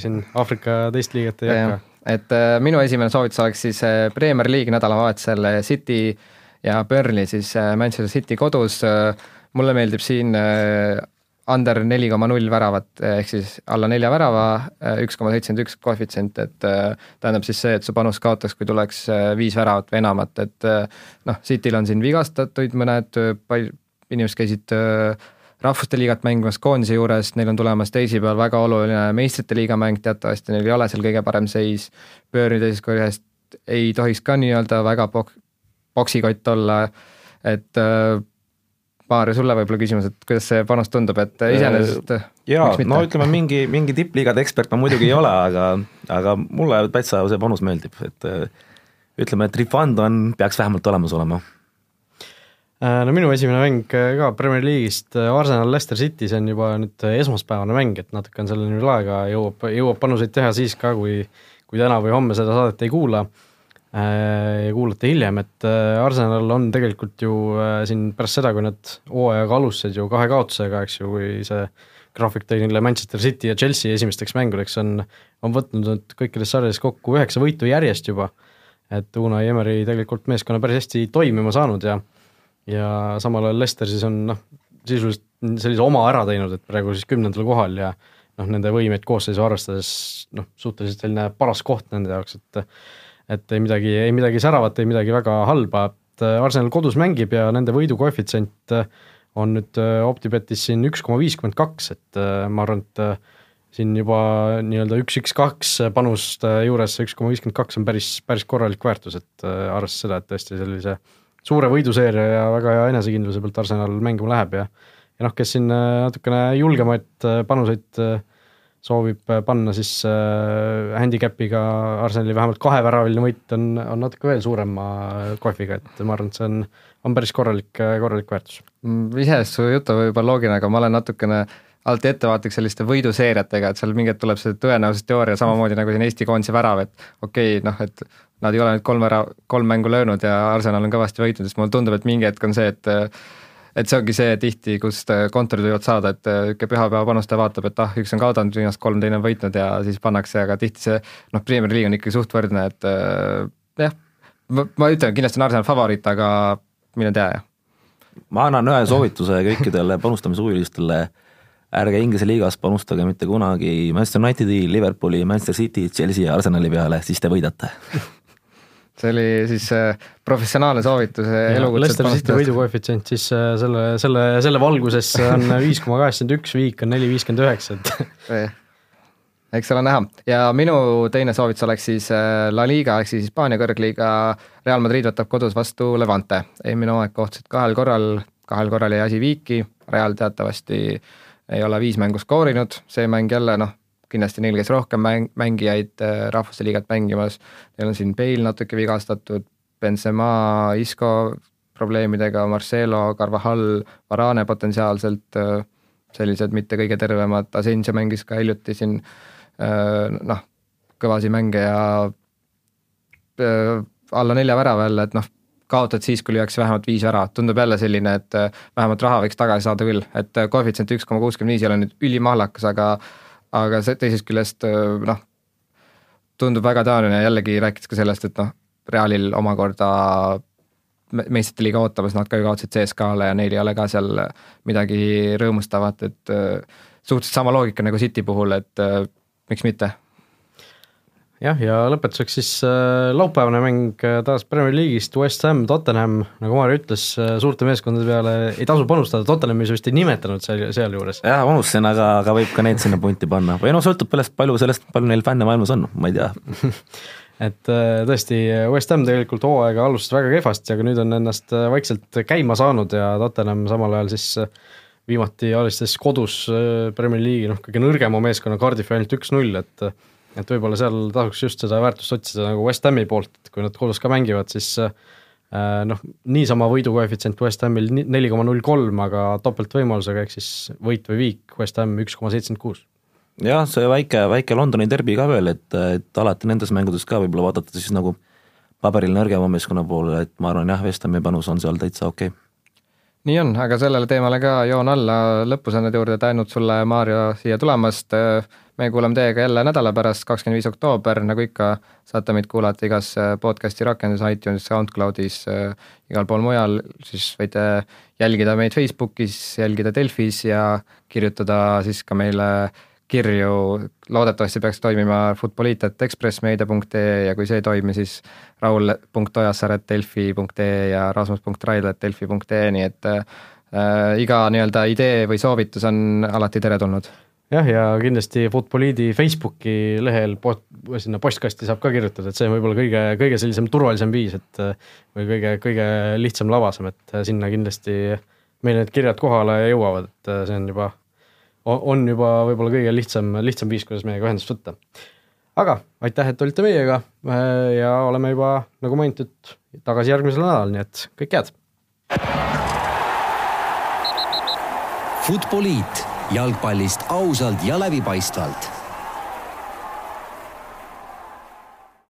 siin Aafrika teist liiget ei hakka. et äh, minu esimene soovitus oleks siis äh, Premier League nädalavahetusel City ja Burnley siis äh, Manchester City kodus äh, mulle meeldib siin äh, under neli koma null väravat, äh, ehk siis alla nelja värava, äh, üks koma seitsekümmend üks koefitsient, et tähendab siis see, et su panus kaotaks, kui tuleks viis väravat või enamat, et noh, Cityl on siin vigastatuid mõned, inimesed käisid rahvuste liigat mängimas koondise juures, neil on tulemas teisipäeval väga oluline meistrite liiga mäng, teatavasti neil ei ole seal kõige parem seis, Burn'i teisest korjast ei tohiks ka nii-öelda väga pok-, poksikott olla, et äh, Maarja, sulle võib-olla küsimus, et kuidas see panus tundub, et iseenesest jaa, no ütleme, mingi, mingi tippliigade ekspert ma muidugi ei ole, aga, aga mulle täitsa see panus meeldib, et ütleme, et refund on, peaks vähemalt olemas olema. Äh, no minu esimene mäng äh, ka Premier League'ist, äh, Arsenal Leicester City, see on juba nüüd esmaspäevane mäng, et natuke on selleni veel aega, jõuab, jõuab panuseid teha siis ka, kui kui täna või homme seda saadet ei kuula ja kuulate hiljem, et Arsenal on tegelikult ju siin pärast seda, kui nad hooajaga alustasid ju kahe kaotusega, eks ju, kui see graafik tõi neile Manchester City ja Chelsea esimesteks mängudeks, on on võtnud nüüd kõikides sarjades kokku üheksa võitu järjest juba, et Unai Emeri tegelikult meeskonna päris hästi toimima saanud ja ja samal ajal Lester siis on noh, sisuliselt sellise oma ära teinud, et praegu siis kümnendal kohal ja noh, nende võimeid koosseisu arvestades noh, suhteliselt selline paras koht nende jaoks, et et ei midagi, ei midagi säravat, ei midagi väga halba, et Arsenal kodus mängib ja nende võidukoefitsient on nüüd OpTibetis siin üks koma viiskümmend kaks, et ma arvan, et siin juba nii-öelda üks, üks, kaks panust juures see üks koma viiskümmend kaks on päris, päris korralik väärtus, et arvestades seda, et tõesti sellise äh, suure võiduseeria ja väga hea enesekindluse pealt Arsenal mängima läheb ja ja noh, kes siin äh, natukene julgemaid äh, panuseid äh, soovib panna, siis handicapiga Arsenali vähemalt kaheväraviline võit on, on natuke veel suurema kohviga, et ma arvan, et see on, on päris korralik, korralik väärtus. Mm, iseenesest su jutt on võib-olla loogiline, aga ma olen natukene alati ettevaatlik selliste võiduseeriatega, et seal mingi hetk tuleb see tõenäosusteooria samamoodi nagu siin Eesti koondise värav, et okei okay,, noh et nad ei ole nüüd kolm ära, kolm mängu löönud ja Arsenal on kõvasti võitnud, siis mulle tundub, et mingi hetk on see, et et see ongi see tihti, kust kontorid võivad saada, et niisugune pühapäeva panustaja vaatab, et ah, üks on kaotanud viimased kolm, teine on võitnud ja siis pannakse, aga tihti see noh, Premier League on ikkagi suht võrdne, et jah, ma, ma ütlen, kindlasti on Arsenal favoriit, aga mine tea, jah. ma annan ühe soovituse kõikidele panustamishuvilistele, ärge Inglise liigas panustage mitte kunagi Manchester Unitedi, Liverpooli, Manchester City, Chelsea ja Arsenali peale, siis te võidate see oli siis äh, professionaalne soovitus elukutset City võidukoefitsient siis äh, selle, selle, selle valguses on viis koma kaheksakümmend üks, viik on neli viiskümmend üheksa, et eks ole näha. Ja minu teine soovitus oleks siis äh, La Liga ehk siis Hispaania kõrgliiga, Real Madrid võtab kodus vastu Levante, eelmine hooaeg kohtusid kahel korral, kahel korral jäi asi viiki, Real teatavasti ei ole viis mängu skoorinud, see mäng jälle noh, kindlasti neil käis rohkem mäng, mängijaid äh, rahvuste liigat mängimas, neil on siin Bale natuke vigastatud, Benzema, Isco probleemidega, Marcelo, Carvajal, Varane potentsiaalselt, äh, sellised mitte kõige tervemad, Asensio mängis ka hiljuti siin äh, noh, kõvasi mänge ja alla nelja värava jälle, et noh, kaotad siis, kui lüüakse vähemalt viis väravat, tundub jälle selline, et vähemalt raha võiks tagasi saada küll, et koefitsient üks koma kuuskümmend viis ei ole nüüd ülimahlakas, aga aga see teisest küljest noh, tundub väga tõenäoline jällegi rääkides ka sellest, et noh, Realil omakorda meistrite liiga ootamas, nad ka ju kaotasid CSKA-le ja neil ei ole ka seal midagi rõõmustavat, et suhteliselt sama loogika nagu City puhul, et miks mitte jah, ja lõpetuseks siis äh, laupäevane mäng äh, taas Premier League'ist, West Ham, Tottenham, nagu Maarja ütles äh,, suurte meeskondade peale ei tasu panustada, Tottenhami vist ei nimetanud seal, sealjuures. jah, unustasin, aga, aga võib ka neid sinna punti panna. Või noh, sõltub sellest, palju sellest, palju neil fänne maailmas on, ma ei tea. Et äh, tõesti, West Ham tegelikult hooaega alustas väga kehvasti, aga nüüd on ennast vaikselt käima saanud ja Tottenham samal ajal siis viimati alistas kodus Premier League'i noh, kõige nõrgema meeskonna Cardiffi ainult üks-null, et et võib-olla seal tasuks just seda väärtust otsida nagu West Hami poolt, et kui nad kodus ka mängivad, siis äh, noh, niisama võidukoefitsient West Hamil neli koma null kolm, aga topeltvõimalusega, ehk siis võit või viik, West Ham üks koma seitsekümmend kuus. jah, see väike, väike Londoni derbi ka veel, et, et alati nendes mängudes ka võib-olla vaadata siis nagu paberil nõrgema meeskonna poole, et ma arvan jah, West Hami panus on seal täitsa okei. Okay nii on, aga sellele teemale ka joon alla. Lõpusõnade juurde, tänud sulle, Maarjo, siia tulemast me kuulame teiega jälle nädala pärast, kakskümmend viis oktoober, nagu ikka, saate meid kuulata igas äh, podcast'i rakendus, iTunes, SoundCloudis äh,, igal pool mujal, siis võite jälgida meid Facebookis, jälgida Delfis ja kirjutada siis ka meile kirju, loodetavasti peaks toimima futboliit.ekspressmeedia.ee ja kui see ei toimi, siis raul.ojassaar.delfi.ee ja rasmus.raidla.delfi.ee, nii et äh, iga nii-öelda idee või soovitus on alati teretulnud jah, ja kindlasti Futboliidi Facebooki lehel post, sinna postkasti saab ka kirjutada, et see on võib-olla kõige, kõige sellisem turvalisem viis, et või kõige, kõige lihtsam, labasem, et sinna kindlasti meil need kirjad kohale jõuavad, et see on juba, on juba võib-olla kõige lihtsam, lihtsam viis, kuidas meiega ühendust võtta. aga aitäh, et olite meiega ja oleme juba, nagu mainitud, tagasi järgmisel nädalal, nii et kõike head! Futboliit jalgpallist ausalt ja läbipaistvalt